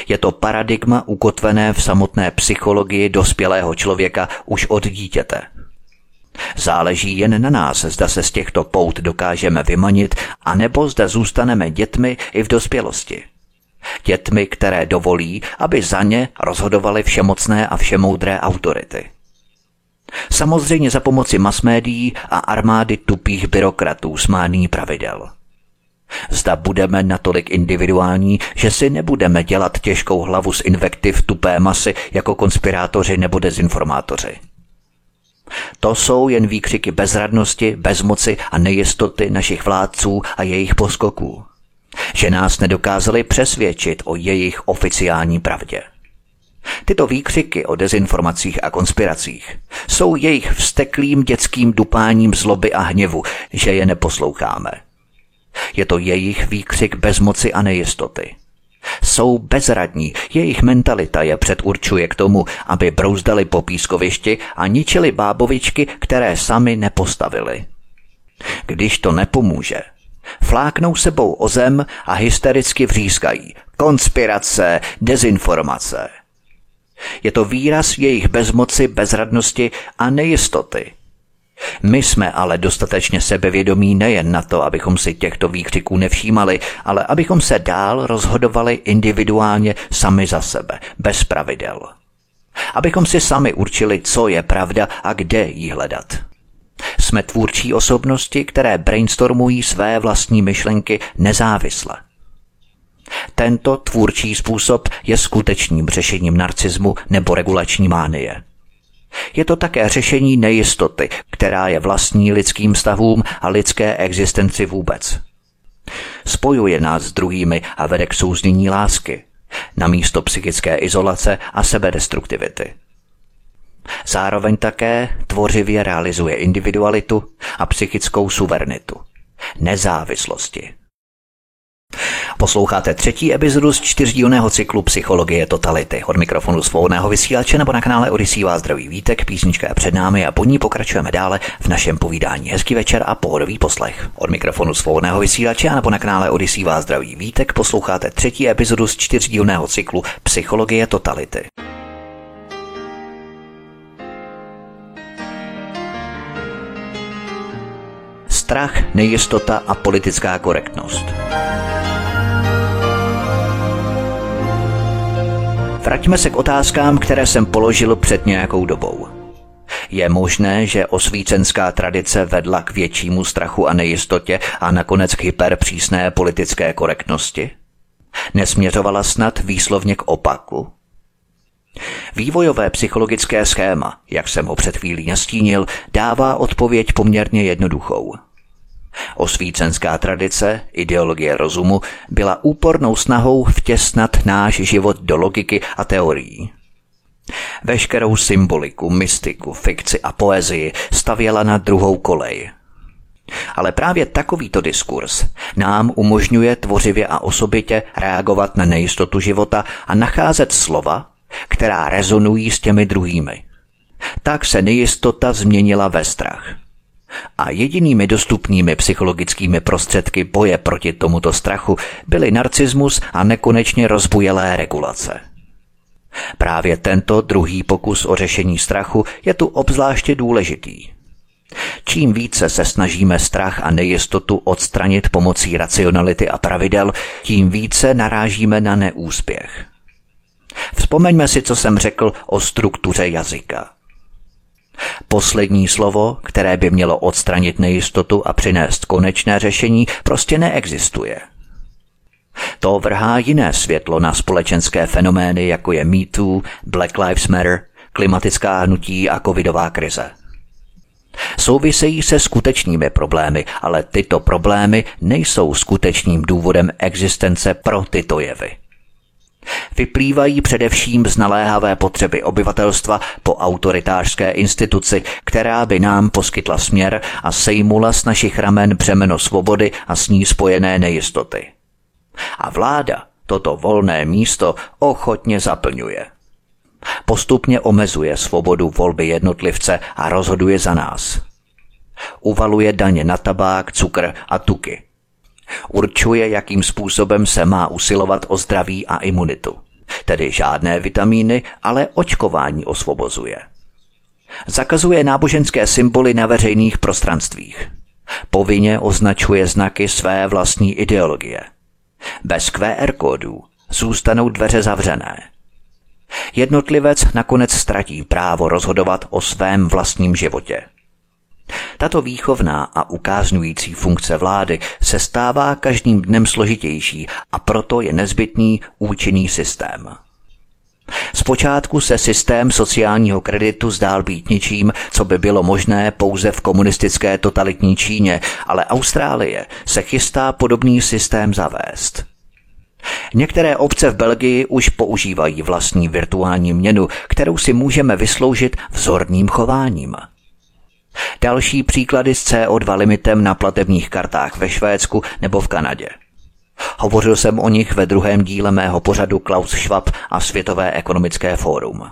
S1: Je to paradigma ukotvené v samotné psychologii dospělého člověka už od dítěte. Záleží jen na nás, zda se z těchto pout dokážeme vymanit, anebo zda zůstaneme dětmi i v dospělosti. Dětmi, které dovolí, aby za ně rozhodovaly všemocné a všemoudré autority. Samozřejmě za pomoci masmédií a armády tupých byrokratů smání pravidel. Zda budeme natolik individuální, že si nebudeme dělat těžkou hlavu z invektiv tupé masy jako konspirátoři nebo dezinformátoři. To jsou jen výkřiky bezradnosti, bezmoci a nejistoty našich vládců a jejich poskoků že nás nedokázali přesvědčit o jejich oficiální pravdě. Tyto výkřiky o dezinformacích a konspiracích jsou jejich vsteklým dětským dupáním zloby a hněvu, že je neposloucháme. Je to jejich výkřik bezmoci a nejistoty. Jsou bezradní, jejich mentalita je předurčuje k tomu, aby brouzdali po pískovišti a ničili bábovičky, které sami nepostavili. Když to nepomůže, Fláknou sebou o zem a hystericky vřískají. Konspirace, dezinformace. Je to výraz jejich bezmoci, bezradnosti a nejistoty. My jsme ale dostatečně sebevědomí nejen na to, abychom si těchto výkřiků nevšímali, ale abychom se dál rozhodovali individuálně sami za sebe, bez pravidel. Abychom si sami určili, co je pravda a kde ji hledat. Jsme tvůrčí osobnosti, které brainstormují své vlastní myšlenky nezávisle. Tento tvůrčí způsob je skutečným řešením narcismu nebo regulační mánie. Je to také řešení nejistoty, která je vlastní lidským stavům a lidské existenci vůbec. Spojuje nás s druhými a vede k souznění lásky, na místo psychické izolace a sebedestruktivity. Zároveň také tvořivě realizuje individualitu a psychickou suverenitu, nezávislosti. Posloucháte třetí epizodu z čtyřdílného cyklu Psychologie totality. Od mikrofonu svobodného vysílače nebo na kanále Odisí vás zdraví vítek, písnička je před námi a po ní pokračujeme dále v našem povídání. Hezký večer a pohodový poslech. Od mikrofonu svobodného vysílače nebo na kanále Odisí vás zdraví vítek posloucháte třetí epizodu z čtyřdílného cyklu Psychologie totality. Strach, nejistota a politická korektnost. Vraťme se k otázkám, které jsem položil před nějakou dobou. Je možné, že osvícenská tradice vedla k většímu strachu a nejistotě a nakonec k hyperpřísné politické korektnosti? Nesměřovala snad výslovně k opaku? Vývojové psychologické schéma, jak jsem ho před chvílí nastínil, dává odpověď poměrně jednoduchou – Osvícenská tradice, ideologie rozumu, byla úpornou snahou vtěsnat náš život do logiky a teorií. Veškerou symboliku, mystiku, fikci a poezii stavěla na druhou kolej. Ale právě takovýto diskurs nám umožňuje tvořivě a osobitě reagovat na nejistotu života a nacházet slova, která rezonují s těmi druhými. Tak se nejistota změnila ve strach – a jedinými dostupnými psychologickými prostředky boje proti tomuto strachu byly narcismus a nekonečně rozbujelé regulace. Právě tento druhý pokus o řešení strachu je tu obzvláště důležitý. Čím více se snažíme strach a nejistotu odstranit pomocí racionality a pravidel, tím více narážíme na neúspěch. Vzpomeňme si, co jsem řekl o struktuře jazyka. Poslední slovo, které by mělo odstranit nejistotu a přinést konečné řešení, prostě neexistuje. To vrhá jiné světlo na společenské fenomény, jako je MeToo, Black Lives Matter, klimatická hnutí a covidová krize. Souvisejí se skutečnými problémy, ale tyto problémy nejsou skutečným důvodem existence pro tyto jevy. Vyplývají především z naléhavé potřeby obyvatelstva po autoritářské instituci, která by nám poskytla směr a sejmula z našich ramen břemeno svobody a s ní spojené nejistoty. A vláda toto volné místo ochotně zaplňuje. Postupně omezuje svobodu volby jednotlivce a rozhoduje za nás. Uvaluje daně na tabák, cukr a tuky – Určuje, jakým způsobem se má usilovat o zdraví a imunitu. Tedy žádné vitamíny, ale očkování osvobozuje. Zakazuje náboženské symboly na veřejných prostranstvích. Povinně označuje znaky své vlastní ideologie. Bez QR kódů zůstanou dveře zavřené. Jednotlivec nakonec ztratí právo rozhodovat o svém vlastním životě. Tato výchovná a ukázňující funkce vlády se stává každým dnem složitější a proto je nezbytný účinný systém. Zpočátku se systém sociálního kreditu zdál být ničím, co by bylo možné pouze v komunistické totalitní Číně, ale Austrálie se chystá podobný systém zavést. Některé obce v Belgii už používají vlastní virtuální měnu, kterou si můžeme vysloužit vzorným chováním – Další příklady s CO2 limitem na platebních kartách ve Švédsku nebo v Kanadě. Hovořil jsem o nich ve druhém díle mého pořadu Klaus Schwab a Světové ekonomické fórum.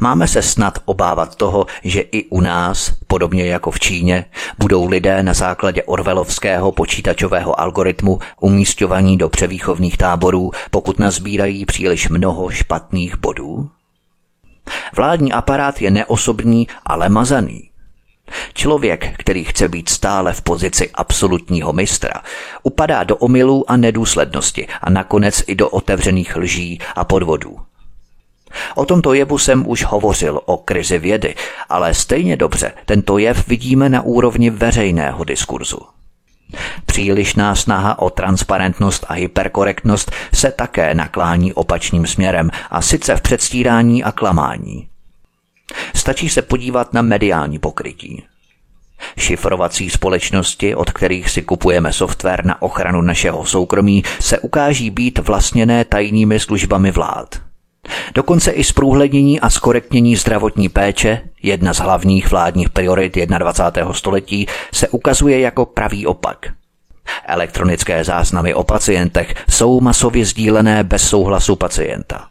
S1: Máme se snad obávat toho, že i u nás, podobně jako v Číně, budou lidé na základě orvelovského počítačového algoritmu umístěvaní do převýchovných táborů, pokud nazbírají příliš mnoho špatných bodů? Vládní aparát je neosobní, ale mazaný. Člověk, který chce být stále v pozici absolutního mistra, upadá do omylů a nedůslednosti a nakonec i do otevřených lží a podvodů. O tomto jevu jsem už hovořil o krizi vědy, ale stejně dobře tento jev vidíme na úrovni veřejného diskurzu. Přílišná snaha o transparentnost a hyperkorektnost se také naklání opačným směrem a sice v předstírání a klamání. Stačí se podívat na mediální pokrytí. Šifrovací společnosti, od kterých si kupujeme software na ochranu našeho soukromí, se ukáží být vlastněné tajnými službami vlád. Dokonce i zprůhlednění a skorektnění zdravotní péče, jedna z hlavních vládních priorit 21. století, se ukazuje jako pravý opak. Elektronické záznamy o pacientech jsou masově sdílené bez souhlasu pacienta.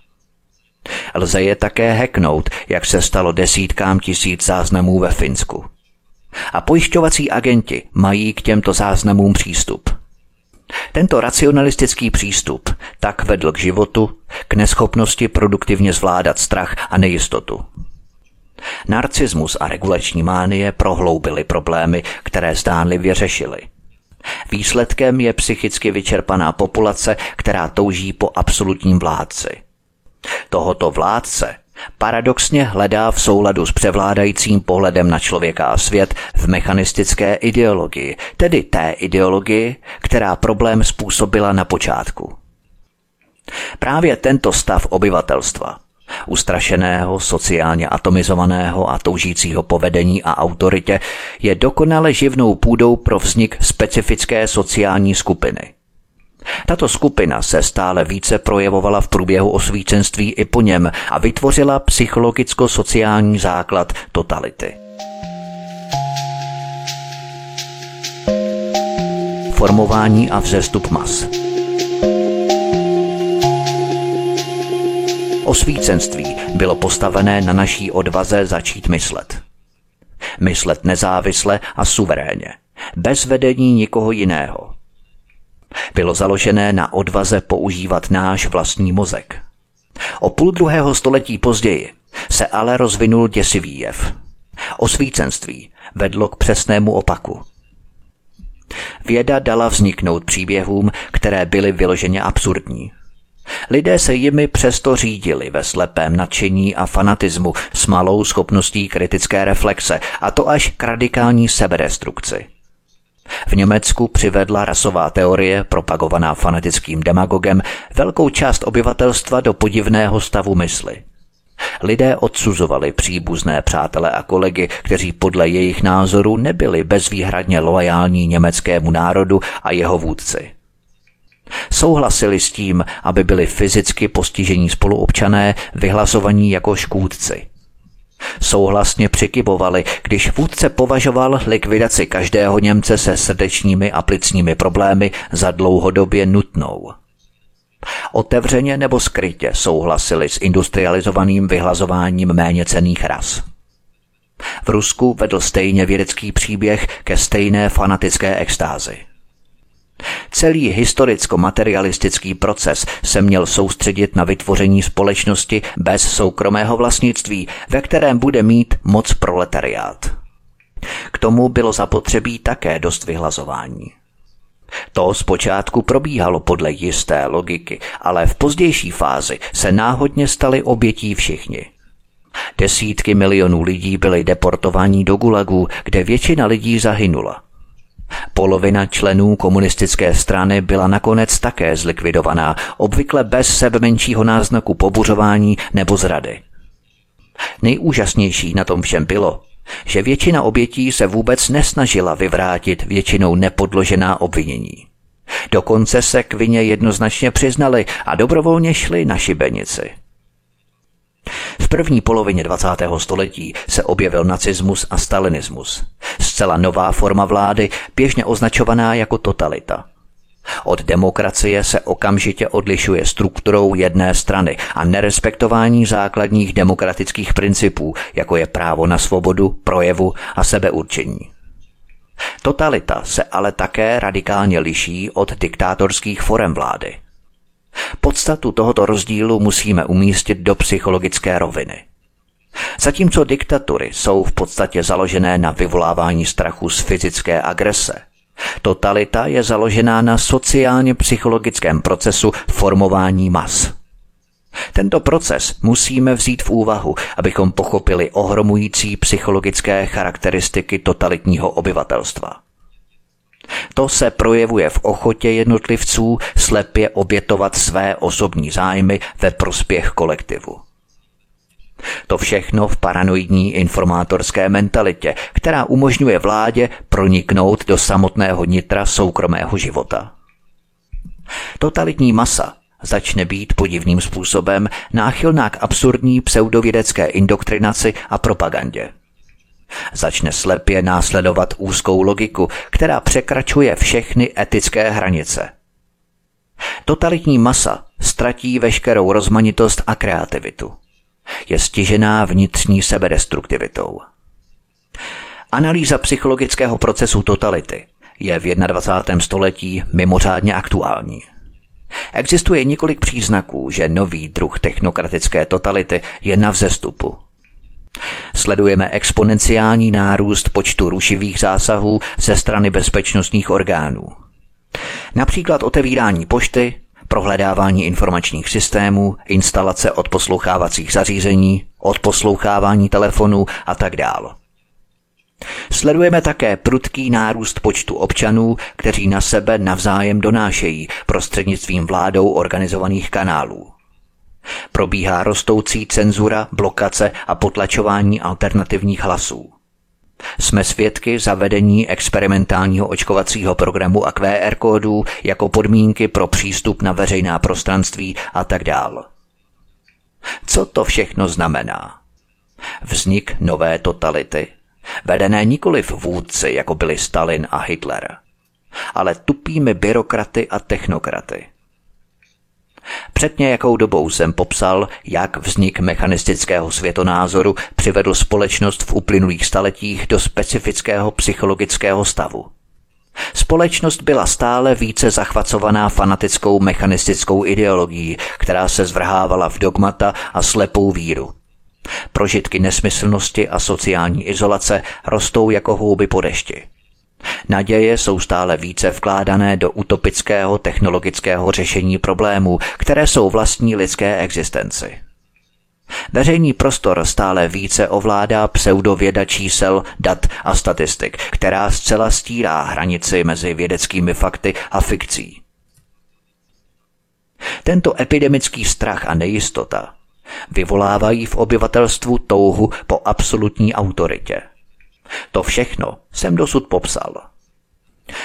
S1: Lze je také hacknout, jak se stalo desítkám tisíc záznamů ve Finsku. A pojišťovací agenti mají k těmto záznamům přístup. Tento racionalistický přístup tak vedl k životu, k neschopnosti produktivně zvládat strach a nejistotu. Narcismus a regulační mánie prohloubily problémy, které zdánlivě řešily. Výsledkem je psychicky vyčerpaná populace, která touží po absolutním vládci. Tohoto vládce paradoxně hledá v souladu s převládajícím pohledem na člověka a svět v mechanistické ideologii, tedy té ideologii, která problém způsobila na počátku. Právě tento stav obyvatelstva, ustrašeného, sociálně atomizovaného a toužícího povedení a autoritě, je dokonale živnou půdou pro vznik specifické sociální skupiny – tato skupina se stále více projevovala v průběhu osvícenství i po něm a vytvořila psychologicko-sociální základ totality. Formování a vzestup mas. Osvícenství bylo postavené na naší odvaze začít myslet. Myslet nezávisle a suverénně, bez vedení nikoho jiného – bylo založené na odvaze používat náš vlastní mozek. O půl druhého století později se ale rozvinul děsivý jev. Osvícenství vedlo k přesnému opaku. Věda dala vzniknout příběhům, které byly vyloženě absurdní. Lidé se jimi přesto řídili ve slepém nadšení a fanatismu s malou schopností kritické reflexe, a to až k radikální sebedestrukci. V Německu přivedla rasová teorie, propagovaná fanatickým demagogem, velkou část obyvatelstva do podivného stavu mysli. Lidé odsuzovali příbuzné přátele a kolegy, kteří podle jejich názoru nebyli bezvýhradně loajální německému národu a jeho vůdci. Souhlasili s tím, aby byli fyzicky postižení spoluobčané vyhlasovaní jako škůdci – Souhlasně přikybovali, když vůdce považoval likvidaci každého Němce se srdečními a plicními problémy za dlouhodobě nutnou. Otevřeně nebo skrytě souhlasili s industrializovaným vyhlazováním méně cených ras. V Rusku vedl stejně vědecký příběh ke stejné fanatické extázi. Celý historicko-materialistický proces se měl soustředit na vytvoření společnosti bez soukromého vlastnictví, ve kterém bude mít moc proletariát. K tomu bylo zapotřebí také dost vyhlazování. To zpočátku probíhalo podle jisté logiky, ale v pozdější fázi se náhodně stali obětí všichni. Desítky milionů lidí byly deportováni do gulagů, kde většina lidí zahynula. Polovina členů komunistické strany byla nakonec také zlikvidovaná, obvykle bez sebe menšího náznaku pobuřování nebo zrady. Nejúžasnější na tom všem bylo, že většina obětí se vůbec nesnažila vyvrátit většinou nepodložená obvinění. Dokonce se k vině jednoznačně přiznali a dobrovolně šli na šibenici. V první polovině 20. století se objevil nacismus a stalinismus. Zcela nová forma vlády, běžně označovaná jako totalita. Od demokracie se okamžitě odlišuje strukturou jedné strany a nerespektování základních demokratických principů, jako je právo na svobodu, projevu a sebeurčení. Totalita se ale také radikálně liší od diktátorských forem vlády – Podstatu tohoto rozdílu musíme umístit do psychologické roviny. Zatímco diktatury jsou v podstatě založené na vyvolávání strachu z fyzické agrese, totalita je založená na sociálně psychologickém procesu formování mas. Tento proces musíme vzít v úvahu, abychom pochopili ohromující psychologické charakteristiky totalitního obyvatelstva. To se projevuje v ochotě jednotlivců slepě obětovat své osobní zájmy ve prospěch kolektivu. To všechno v paranoidní informátorské mentalitě, která umožňuje vládě proniknout do samotného nitra soukromého života. Totalitní masa začne být podivným způsobem náchylná k absurdní pseudovědecké indoktrinaci a propagandě. Začne slepě následovat úzkou logiku, která překračuje všechny etické hranice. Totalitní masa ztratí veškerou rozmanitost a kreativitu. Je stižená vnitřní sebedestruktivitou. Analýza psychologického procesu totality je v 21. století mimořádně aktuální. Existuje několik příznaků, že nový druh technokratické totality je na vzestupu. Sledujeme exponenciální nárůst počtu rušivých zásahů ze strany bezpečnostních orgánů. Například otevírání pošty, prohledávání informačních systémů, instalace odposlouchávacích zařízení, odposlouchávání telefonů a tak dále. Sledujeme také prudký nárůst počtu občanů, kteří na sebe navzájem donášejí prostřednictvím vládou organizovaných kanálů. Probíhá rostoucí cenzura, blokace a potlačování alternativních hlasů. Jsme svědky zavedení experimentálního očkovacího programu a QR kódů jako podmínky pro přístup na veřejná prostranství a tak dále. Co to všechno znamená? Vznik nové totality, vedené nikoli v vůdci, jako byli Stalin a Hitler, ale tupými byrokraty a technokraty. Před nějakou dobou jsem popsal, jak vznik mechanistického světonázoru přivedl společnost v uplynulých staletích do specifického psychologického stavu. Společnost byla stále více zachvacovaná fanatickou mechanistickou ideologií, která se zvrhávala v dogmata a slepou víru. Prožitky nesmyslnosti a sociální izolace rostou jako houby po dešti. Naděje jsou stále více vkládané do utopického technologického řešení problémů, které jsou vlastní lidské existenci. Veřejný prostor stále více ovládá pseudověda čísel, dat a statistik, která zcela stírá hranici mezi vědeckými fakty a fikcí. Tento epidemický strach a nejistota vyvolávají v obyvatelstvu touhu po absolutní autoritě – to všechno jsem dosud popsal.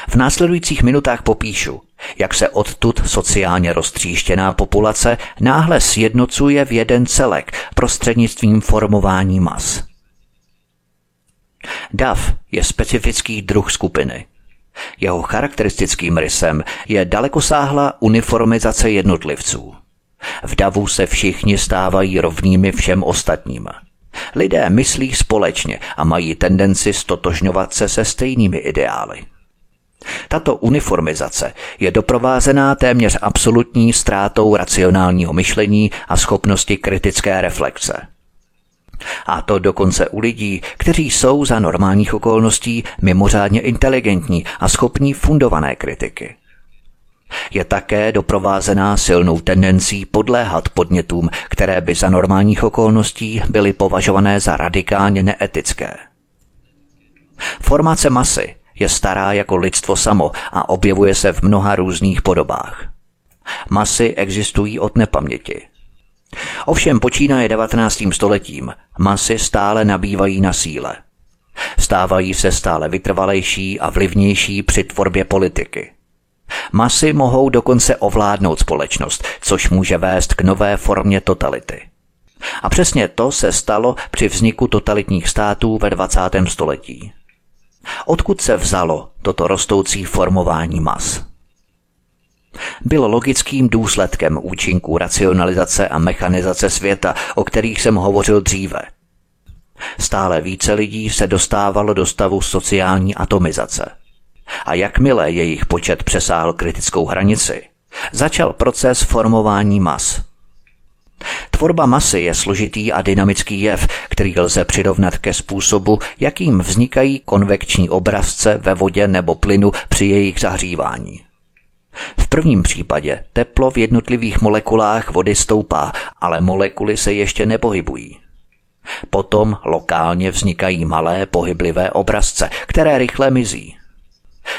S1: V následujících minutách popíšu, jak se odtud sociálně roztříštěná populace náhle sjednocuje v jeden celek prostřednictvím formování mas. DAF je specifický druh skupiny. Jeho charakteristickým rysem je dalekosáhlá uniformizace jednotlivců. V davu se všichni stávají rovnými všem ostatním – Lidé myslí společně a mají tendenci stotožňovat se se stejnými ideály. Tato uniformizace je doprovázená téměř absolutní ztrátou racionálního myšlení a schopnosti kritické reflexe. A to dokonce u lidí, kteří jsou za normálních okolností mimořádně inteligentní a schopní fundované kritiky. Je také doprovázená silnou tendencí podléhat podnětům, které by za normálních okolností byly považované za radikálně neetické. Formace masy je stará jako lidstvo samo a objevuje se v mnoha různých podobách. Masy existují od nepaměti. Ovšem počínaje 19. stoletím masy stále nabývají na síle. Stávají se stále vytrvalejší a vlivnější při tvorbě politiky – Masy mohou dokonce ovládnout společnost, což může vést k nové formě totality. A přesně to se stalo při vzniku totalitních států ve 20. století. Odkud se vzalo toto rostoucí formování mas? Bylo logickým důsledkem účinků racionalizace a mechanizace světa, o kterých jsem hovořil dříve. Stále více lidí se dostávalo do stavu sociální atomizace – a jakmile jejich počet přesáhl kritickou hranici, začal proces formování mas. Tvorba masy je složitý a dynamický jev, který lze přirovnat ke způsobu, jakým vznikají konvekční obrazce ve vodě nebo plynu při jejich zahřívání. V prvním případě teplo v jednotlivých molekulách vody stoupá, ale molekuly se ještě nepohybují. Potom lokálně vznikají malé pohyblivé obrazce, které rychle mizí.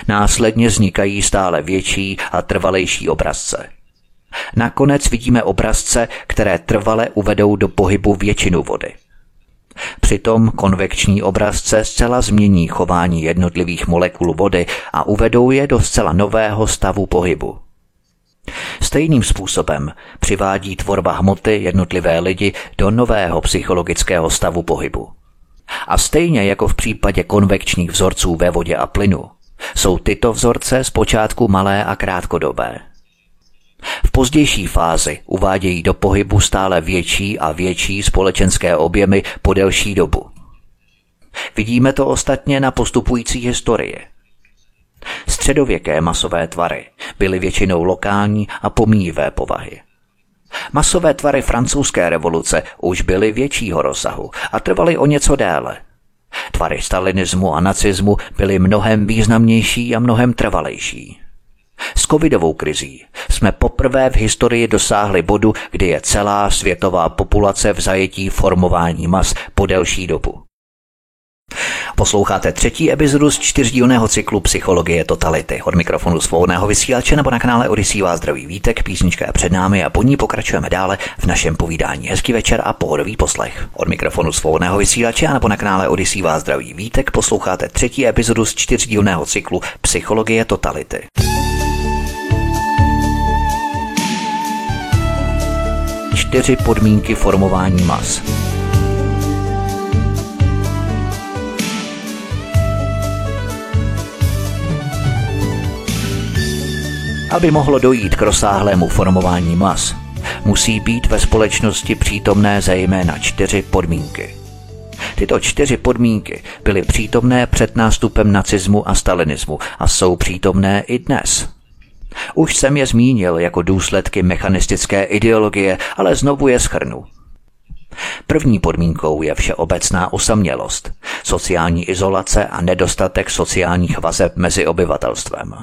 S1: Následně vznikají stále větší a trvalejší obrazce. Nakonec vidíme obrazce, které trvale uvedou do pohybu většinu vody. Přitom konvekční obrazce zcela změní chování jednotlivých molekul vody a uvedou je do zcela nového stavu pohybu. Stejným způsobem přivádí tvorba hmoty jednotlivé lidi do nového psychologického stavu pohybu. A stejně jako v případě konvekčních vzorců ve vodě a plynu, jsou tyto vzorce zpočátku malé a krátkodobé. V pozdější fázi uvádějí do pohybu stále větší a větší společenské objemy po delší dobu. Vidíme to ostatně na postupující historii. Středověké masové tvary byly většinou lokální a pomíjivé povahy. Masové tvary francouzské revoluce už byly většího rozsahu a trvaly o něco déle. Tvary stalinismu a nacismu byly mnohem významnější a mnohem trvalejší. S covidovou krizí jsme poprvé v historii dosáhli bodu, kdy je celá světová populace v zajetí formování mas po delší dobu. Posloucháte třetí epizodu z čtyřdílného cyklu Psychologie totality. Od mikrofonu svobodného vysílače nebo na kanále Odisí vás zdraví vítek, písnička je před námi a po ní pokračujeme dále v našem povídání. Hezký večer a pohodový poslech. Od mikrofonu svobodného vysílače a nebo na kanále Odisí vás zdraví vítek posloucháte třetí epizodu z čtyřdílného cyklu Psychologie totality. Čtyři podmínky formování mas. Aby mohlo dojít k rozsáhlému formování mas, musí být ve společnosti přítomné zejména čtyři podmínky. Tyto čtyři podmínky byly přítomné před nástupem nacismu a stalinismu a jsou přítomné i dnes. Už jsem je zmínil jako důsledky mechanistické ideologie, ale znovu je schrnu. První podmínkou je všeobecná osamělost, sociální izolace a nedostatek sociálních vazeb mezi obyvatelstvem.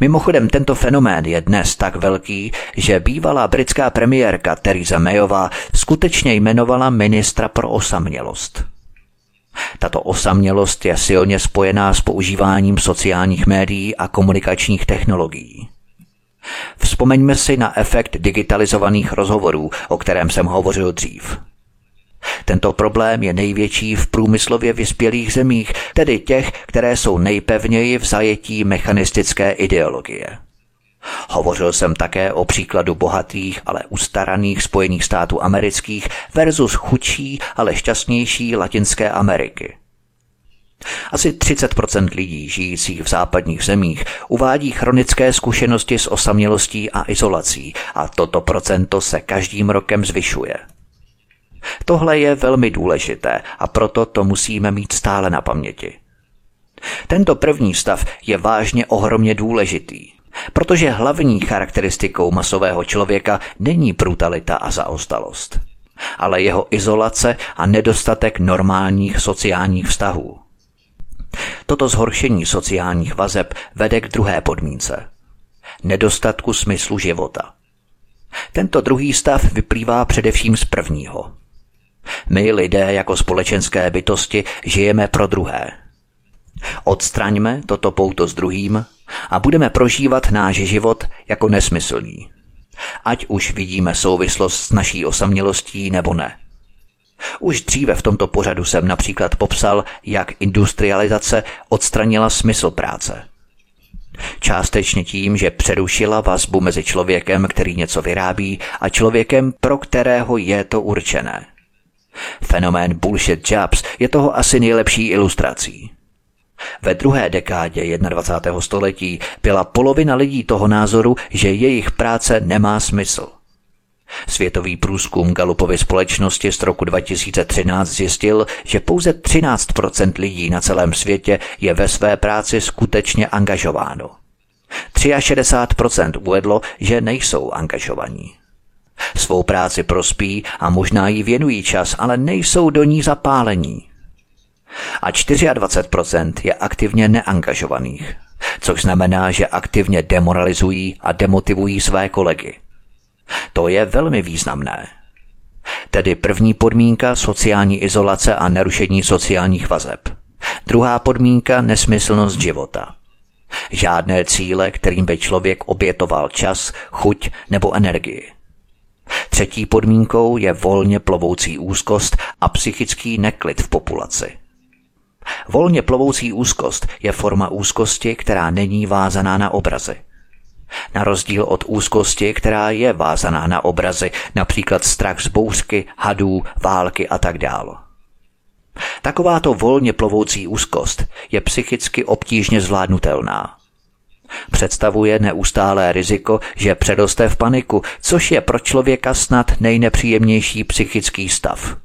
S1: Mimochodem tento fenomén je dnes tak velký, že bývalá britská premiérka Theresa Mayová skutečně jmenovala ministra pro osamělost. Tato osamělost je silně spojená s používáním sociálních médií a komunikačních technologií. Vzpomeňme si na efekt digitalizovaných rozhovorů, o kterém jsem hovořil dřív. Tento problém je největší v průmyslově vyspělých zemích, tedy těch, které jsou nejpevněji v zajetí mechanistické ideologie. Hovořil jsem také o příkladu bohatých, ale ustaraných Spojených států amerických versus chudší, ale šťastnější Latinské Ameriky. Asi 30% lidí žijících v západních zemích uvádí chronické zkušenosti s osamělostí a izolací a toto procento se každým rokem zvyšuje. Tohle je velmi důležité a proto to musíme mít stále na paměti. Tento první stav je vážně ohromně důležitý, protože hlavní charakteristikou masového člověka není brutalita a zaostalost, ale jeho izolace a nedostatek normálních sociálních vztahů. Toto zhoršení sociálních vazeb vede k druhé podmínce. Nedostatku smyslu života. Tento druhý stav vyplývá především z prvního. My lidé jako společenské bytosti žijeme pro druhé. Odstraňme toto pouto s druhým a budeme prožívat náš život jako nesmyslný. Ať už vidíme souvislost s naší osamělostí nebo ne. Už dříve v tomto pořadu jsem například popsal, jak industrializace odstranila smysl práce. Částečně tím, že přerušila vazbu mezi člověkem, který něco vyrábí, a člověkem, pro kterého je to určené. Fenomén bullshit jobs je toho asi nejlepší ilustrací. Ve druhé dekádě 21. století byla polovina lidí toho názoru, že jejich práce nemá smysl. Světový průzkum Galupovy společnosti z roku 2013 zjistil, že pouze 13% lidí na celém světě je ve své práci skutečně angažováno. 63% uvedlo, že nejsou angažovaní. Svou práci prospí a možná jí věnují čas, ale nejsou do ní zapálení. A 24% je aktivně neangažovaných, což znamená, že aktivně demoralizují a demotivují své kolegy. To je velmi významné. Tedy první podmínka sociální izolace a nerušení sociálních vazeb. Druhá podmínka nesmyslnost života. Žádné cíle, kterým by člověk obětoval čas, chuť nebo energii. Třetí podmínkou je volně plovoucí úzkost a psychický neklid v populaci. Volně plovoucí úzkost je forma úzkosti, která není vázaná na obrazy. Na rozdíl od úzkosti, která je vázaná na obrazy, například strach z bouřky, hadů, války a tak dále. Takováto volně plovoucí úzkost je psychicky obtížně zvládnutelná. Představuje neustálé riziko, že předoste v paniku, což je pro člověka snad nejnepříjemnější psychický stav.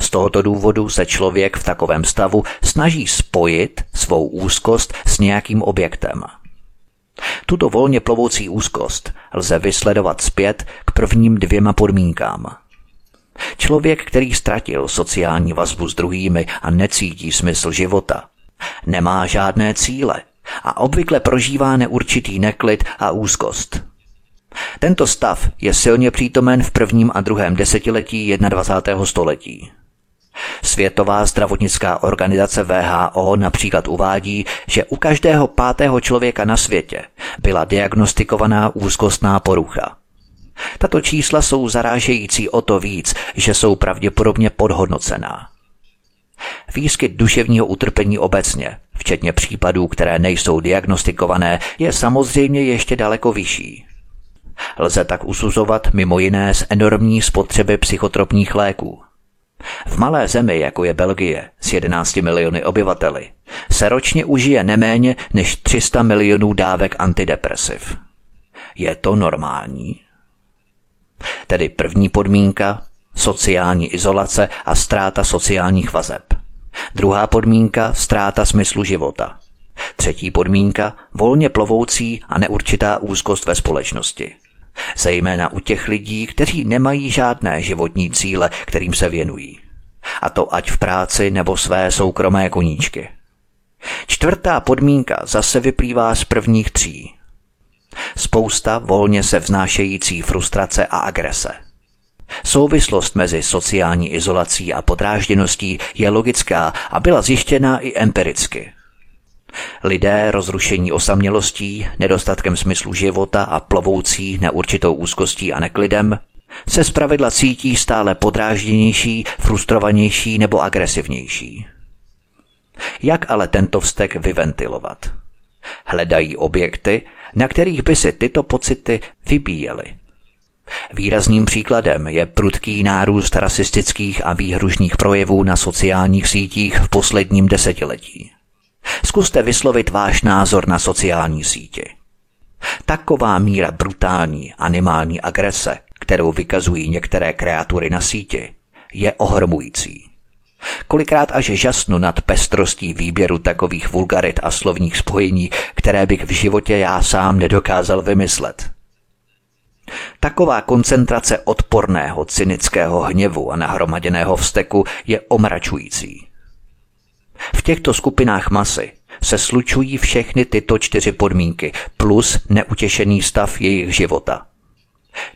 S1: Z tohoto důvodu se člověk v takovém stavu snaží spojit svou úzkost s nějakým objektem. Tuto volně plovoucí úzkost lze vysledovat zpět k prvním dvěma podmínkám – Člověk, který ztratil sociální vazbu s druhými a necítí smysl života, nemá žádné cíle a obvykle prožívá neurčitý neklid a úzkost. Tento stav je silně přítomen v prvním a druhém desetiletí 21. století. Světová zdravotnická organizace VHO například uvádí, že u každého pátého člověka na světě byla diagnostikovaná úzkostná porucha. Tato čísla jsou zarážející o to víc, že jsou pravděpodobně podhodnocená. Výskyt duševního utrpení obecně, včetně případů, které nejsou diagnostikované, je samozřejmě ještě daleko vyšší. Lze tak usuzovat mimo jiné z enormní spotřeby psychotropních léků. V malé zemi, jako je Belgie, s 11 miliony obyvateli, se ročně užije neméně než 300 milionů dávek antidepresiv. Je to normální? Tedy první podmínka sociální izolace a ztráta sociálních vazeb. Druhá podmínka ztráta smyslu života. Třetí podmínka volně plovoucí a neurčitá úzkost ve společnosti. Zejména u těch lidí, kteří nemají žádné životní cíle, kterým se věnují. A to ať v práci nebo své soukromé koníčky. Čtvrtá podmínka zase vyplývá z prvních tří. Spousta volně se vznášející frustrace a agrese. Souvislost mezi sociální izolací a podrážděností je logická a byla zjištěná i empiricky. Lidé rozrušení osamělostí, nedostatkem smyslu života a plovoucí neurčitou úzkostí a neklidem se zpravidla cítí stále podrážděnější, frustrovanější nebo agresivnější. Jak ale tento vztek vyventilovat? Hledají objekty, na kterých by si tyto pocity vybíjely. Výrazným příkladem je prudký nárůst rasistických a výhružných projevů na sociálních sítích v posledním desetiletí. Zkuste vyslovit váš názor na sociální síti. Taková míra brutální animální agrese, kterou vykazují některé kreatury na síti, je ohromující. Kolikrát až žasnu nad pestrostí výběru takových vulgarit a slovních spojení, které bych v životě já sám nedokázal vymyslet. Taková koncentrace odporného, cynického hněvu a nahromaděného vzteku je omračující. V těchto skupinách masy se slučují všechny tyto čtyři podmínky plus neutěšený stav jejich života –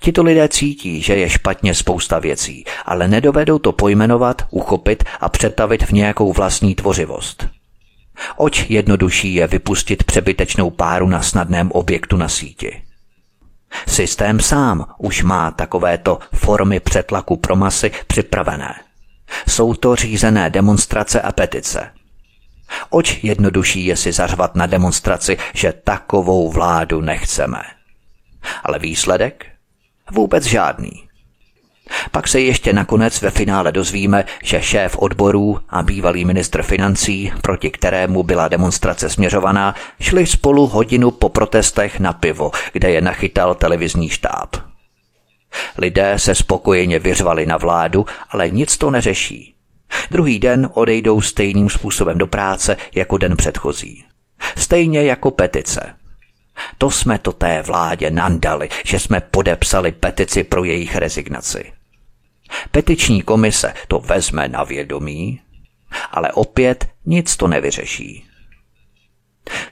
S1: Tito lidé cítí, že je špatně spousta věcí, ale nedovedou to pojmenovat, uchopit a přetavit v nějakou vlastní tvořivost. Oč jednodušší je vypustit přebytečnou páru na snadném objektu na síti. Systém sám už má takovéto formy přetlaku pro masy připravené. Jsou to řízené demonstrace a petice. Oč jednodušší je si zařvat na demonstraci, že takovou vládu nechceme. Ale výsledek? Vůbec žádný. Pak se ještě nakonec ve finále dozvíme, že šéf odborů a bývalý ministr financí, proti kterému byla demonstrace směřovaná, šli spolu hodinu po protestech na pivo, kde je nachytal televizní štáb. Lidé se spokojeně vyřvali na vládu, ale nic to neřeší. Druhý den odejdou stejným způsobem do práce jako den předchozí. Stejně jako petice. To jsme to té vládě nandali, že jsme podepsali petici pro jejich rezignaci. Petiční komise to vezme na vědomí, ale opět nic to nevyřeší.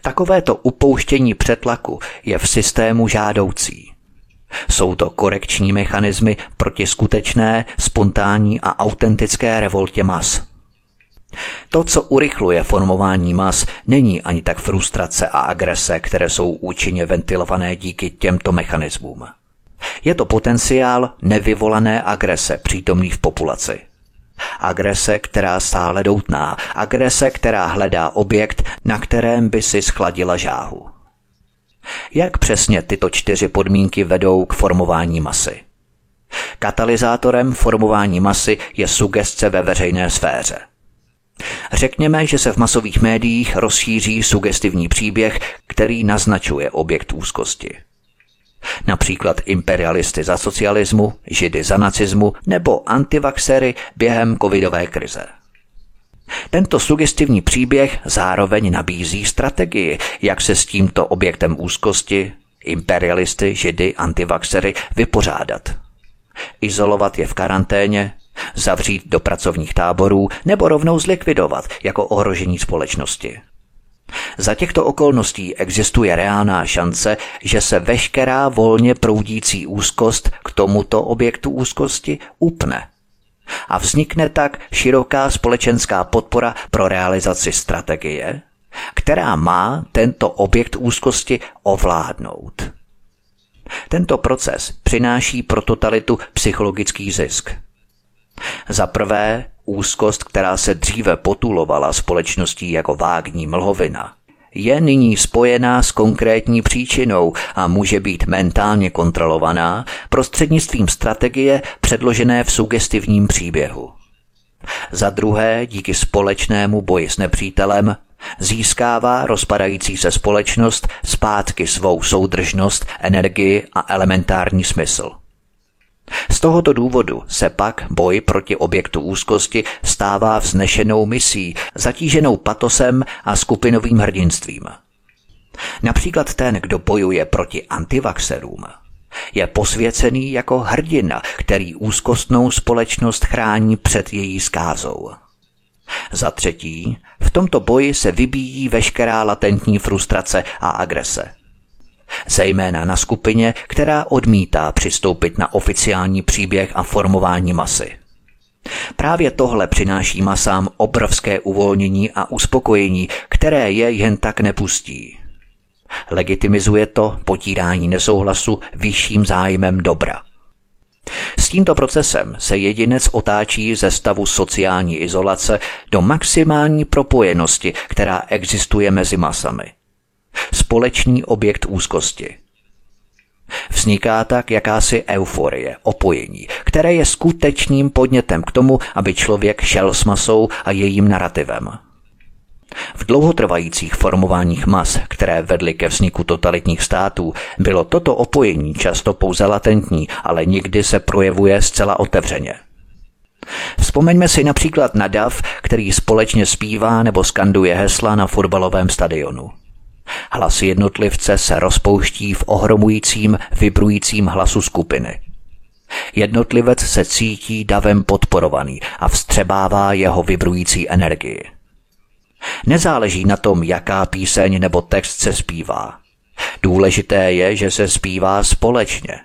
S1: Takovéto upouštění přetlaku je v systému žádoucí. Jsou to korekční mechanismy proti skutečné, spontánní a autentické revoltě mas. To, co urychluje formování mas, není ani tak frustrace a agrese, které jsou účinně ventilované díky těmto mechanismům. Je to potenciál nevyvolané agrese přítomný v populaci. Agrese, která stále doutná, agrese, která hledá objekt, na kterém by si schladila žáhu. Jak přesně tyto čtyři podmínky vedou k formování masy? Katalyzátorem formování masy je sugestce ve veřejné sféře. Řekněme, že se v masových médiích rozšíří sugestivní příběh, který naznačuje objekt úzkosti. Například imperialisty za socialismu, židy za nacismu nebo antivaxery během covidové krize. Tento sugestivní příběh zároveň nabízí strategii, jak se s tímto objektem úzkosti, imperialisty, židy, antivaxery vypořádat. Izolovat je v karanténě, zavřít do pracovních táborů nebo rovnou zlikvidovat jako ohrožení společnosti. Za těchto okolností existuje reálná šance, že se veškerá volně proudící úzkost k tomuto objektu úzkosti upne. A vznikne tak široká společenská podpora pro realizaci strategie, která má tento objekt úzkosti ovládnout. Tento proces přináší pro totalitu psychologický zisk – za prvé, úzkost, která se dříve potulovala společností jako vágní mlhovina, je nyní spojená s konkrétní příčinou a může být mentálně kontrolovaná prostřednictvím strategie předložené v sugestivním příběhu. Za druhé, díky společnému boji s nepřítelem, získává rozpadající se společnost zpátky svou soudržnost, energii a elementární smysl – z tohoto důvodu se pak boj proti objektu úzkosti stává vznešenou misí, zatíženou patosem a skupinovým hrdinstvím. Například ten, kdo bojuje proti antivaxerům, je posvěcený jako hrdina, který úzkostnou společnost chrání před její skázou. Za třetí, v tomto boji se vybíjí veškerá latentní frustrace a agrese – zejména na skupině, která odmítá přistoupit na oficiální příběh a formování masy. Právě tohle přináší masám obrovské uvolnění a uspokojení, které je jen tak nepustí. Legitimizuje to potírání nesouhlasu vyšším zájmem dobra. S tímto procesem se jedinec otáčí ze stavu sociální izolace do maximální propojenosti, která existuje mezi masami – společný objekt úzkosti. Vzniká tak jakási euforie, opojení, které je skutečným podnětem k tomu, aby člověk šel s masou a jejím narrativem. V dlouhotrvajících formováních mas, které vedly ke vzniku totalitních států, bylo toto opojení často pouze latentní, ale nikdy se projevuje zcela otevřeně. Vzpomeňme si například na Dav, který společně zpívá nebo skanduje hesla na fotbalovém stadionu. Hlas jednotlivce se rozpouští v ohromujícím, vibrujícím hlasu skupiny. Jednotlivec se cítí davem podporovaný a vstřebává jeho vibrující energii. Nezáleží na tom, jaká píseň nebo text se zpívá. Důležité je, že se zpívá společně.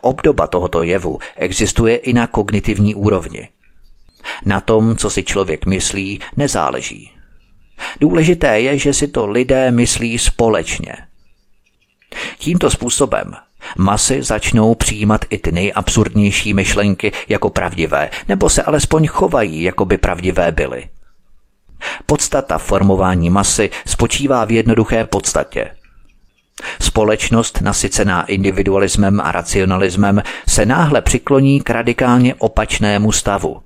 S1: Obdoba tohoto jevu existuje i na kognitivní úrovni. Na tom, co si člověk myslí, nezáleží. Důležité je, že si to lidé myslí společně. Tímto způsobem masy začnou přijímat i ty nejabsurdnější myšlenky jako pravdivé, nebo se alespoň chovají, jako by pravdivé byly. Podstata formování masy spočívá v jednoduché podstatě. Společnost nasycená individualismem a racionalismem se náhle přikloní k radikálně opačnému stavu,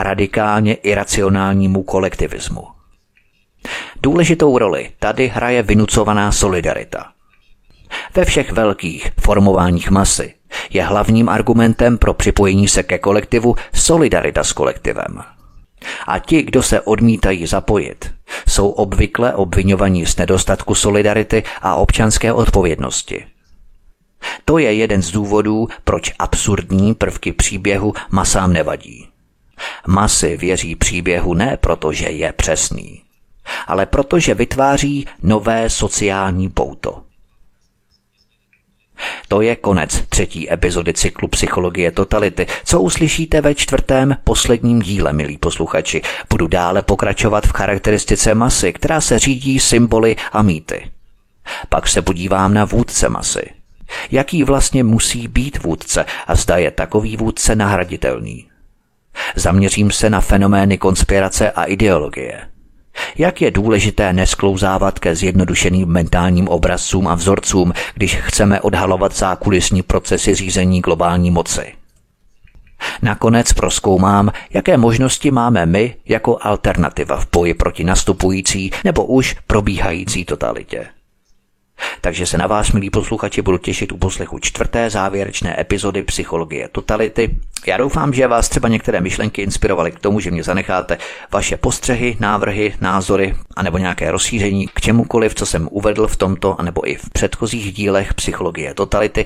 S1: radikálně iracionálnímu kolektivismu. Důležitou roli tady hraje vynucovaná solidarita. Ve všech velkých formováních masy je hlavním argumentem pro připojení se ke kolektivu solidarita s kolektivem. A ti, kdo se odmítají zapojit, jsou obvykle obvinovaní z nedostatku solidarity a občanské odpovědnosti. To je jeden z důvodů, proč absurdní prvky příběhu masám nevadí. Masy věří příběhu ne proto, že je přesný, ale protože vytváří nové sociální pouto. to je konec třetí epizody cyklu Psychologie totality. Co uslyšíte ve čtvrtém posledním díle, milí posluchači? Budu dále pokračovat v charakteristice masy, která se řídí symboly a mýty. Pak se podívám na vůdce masy. Jaký vlastně musí být vůdce a zda je takový vůdce nahraditelný? Zaměřím se na fenomény konspirace a ideologie. Jak je důležité nesklouzávat ke zjednodušeným mentálním obrazcům a vzorcům, když chceme odhalovat zákulisní procesy řízení globální moci. Nakonec proskoumám, jaké možnosti máme my jako alternativa v boji proti nastupující nebo už probíhající totalitě. Takže se na vás, milí posluchači, budu těšit u poslechu čtvrté závěrečné epizody Psychologie totality. Já doufám, že vás třeba některé myšlenky inspirovaly k tomu, že mě zanecháte vaše postřehy, návrhy, názory anebo nějaké rozšíření k čemukoliv, co jsem uvedl v tomto anebo i v předchozích dílech Psychologie totality.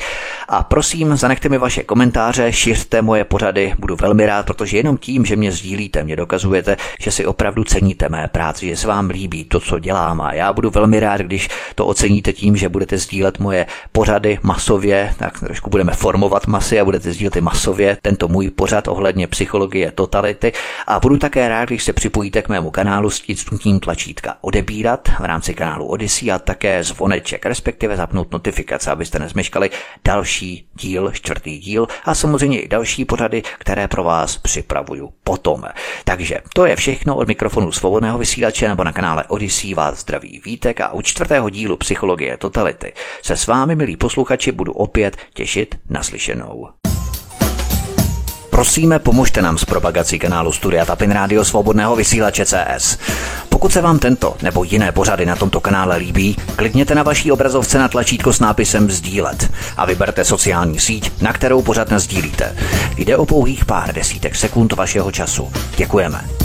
S1: A prosím, zanechte mi vaše komentáře, šiřte moje pořady, budu velmi rád, protože jenom tím, že mě sdílíte, mě dokazujete, že si opravdu ceníte mé práci, že se vám líbí to, co dělám a já budu velmi rád, když to oceníte tím, tím, že budete sdílet moje pořady masově, tak trošku budeme formovat masy a budete sdílet i masově tento můj pořad ohledně psychologie totality a budu také rád, když se připojíte k mému kanálu s tím tlačítka odebírat v rámci kanálu Odyssey a také zvoneček, respektive zapnout notifikace, abyste nezmeškali další díl, čtvrtý díl a samozřejmě i další pořady, které pro vás připravuju potom. Takže to je všechno od mikrofonu svobodného vysílače nebo na kanále Odyssey vás zdraví Vítek a u čtvrtého dílu psychologie totality se s vámi, milí posluchači, budu opět těšit naslyšenou. Prosíme, pomožte nám s propagací kanálu Studia Tapin Rádio Svobodného vysílače CS. Pokud se vám tento nebo jiné pořady na tomto kanále líbí, klikněte na vaší obrazovce na tlačítko s nápisem Sdílet a vyberte sociální síť, na kterou pořád sdílíte. Jde o pouhých pár desítek sekund vašeho času. Děkujeme.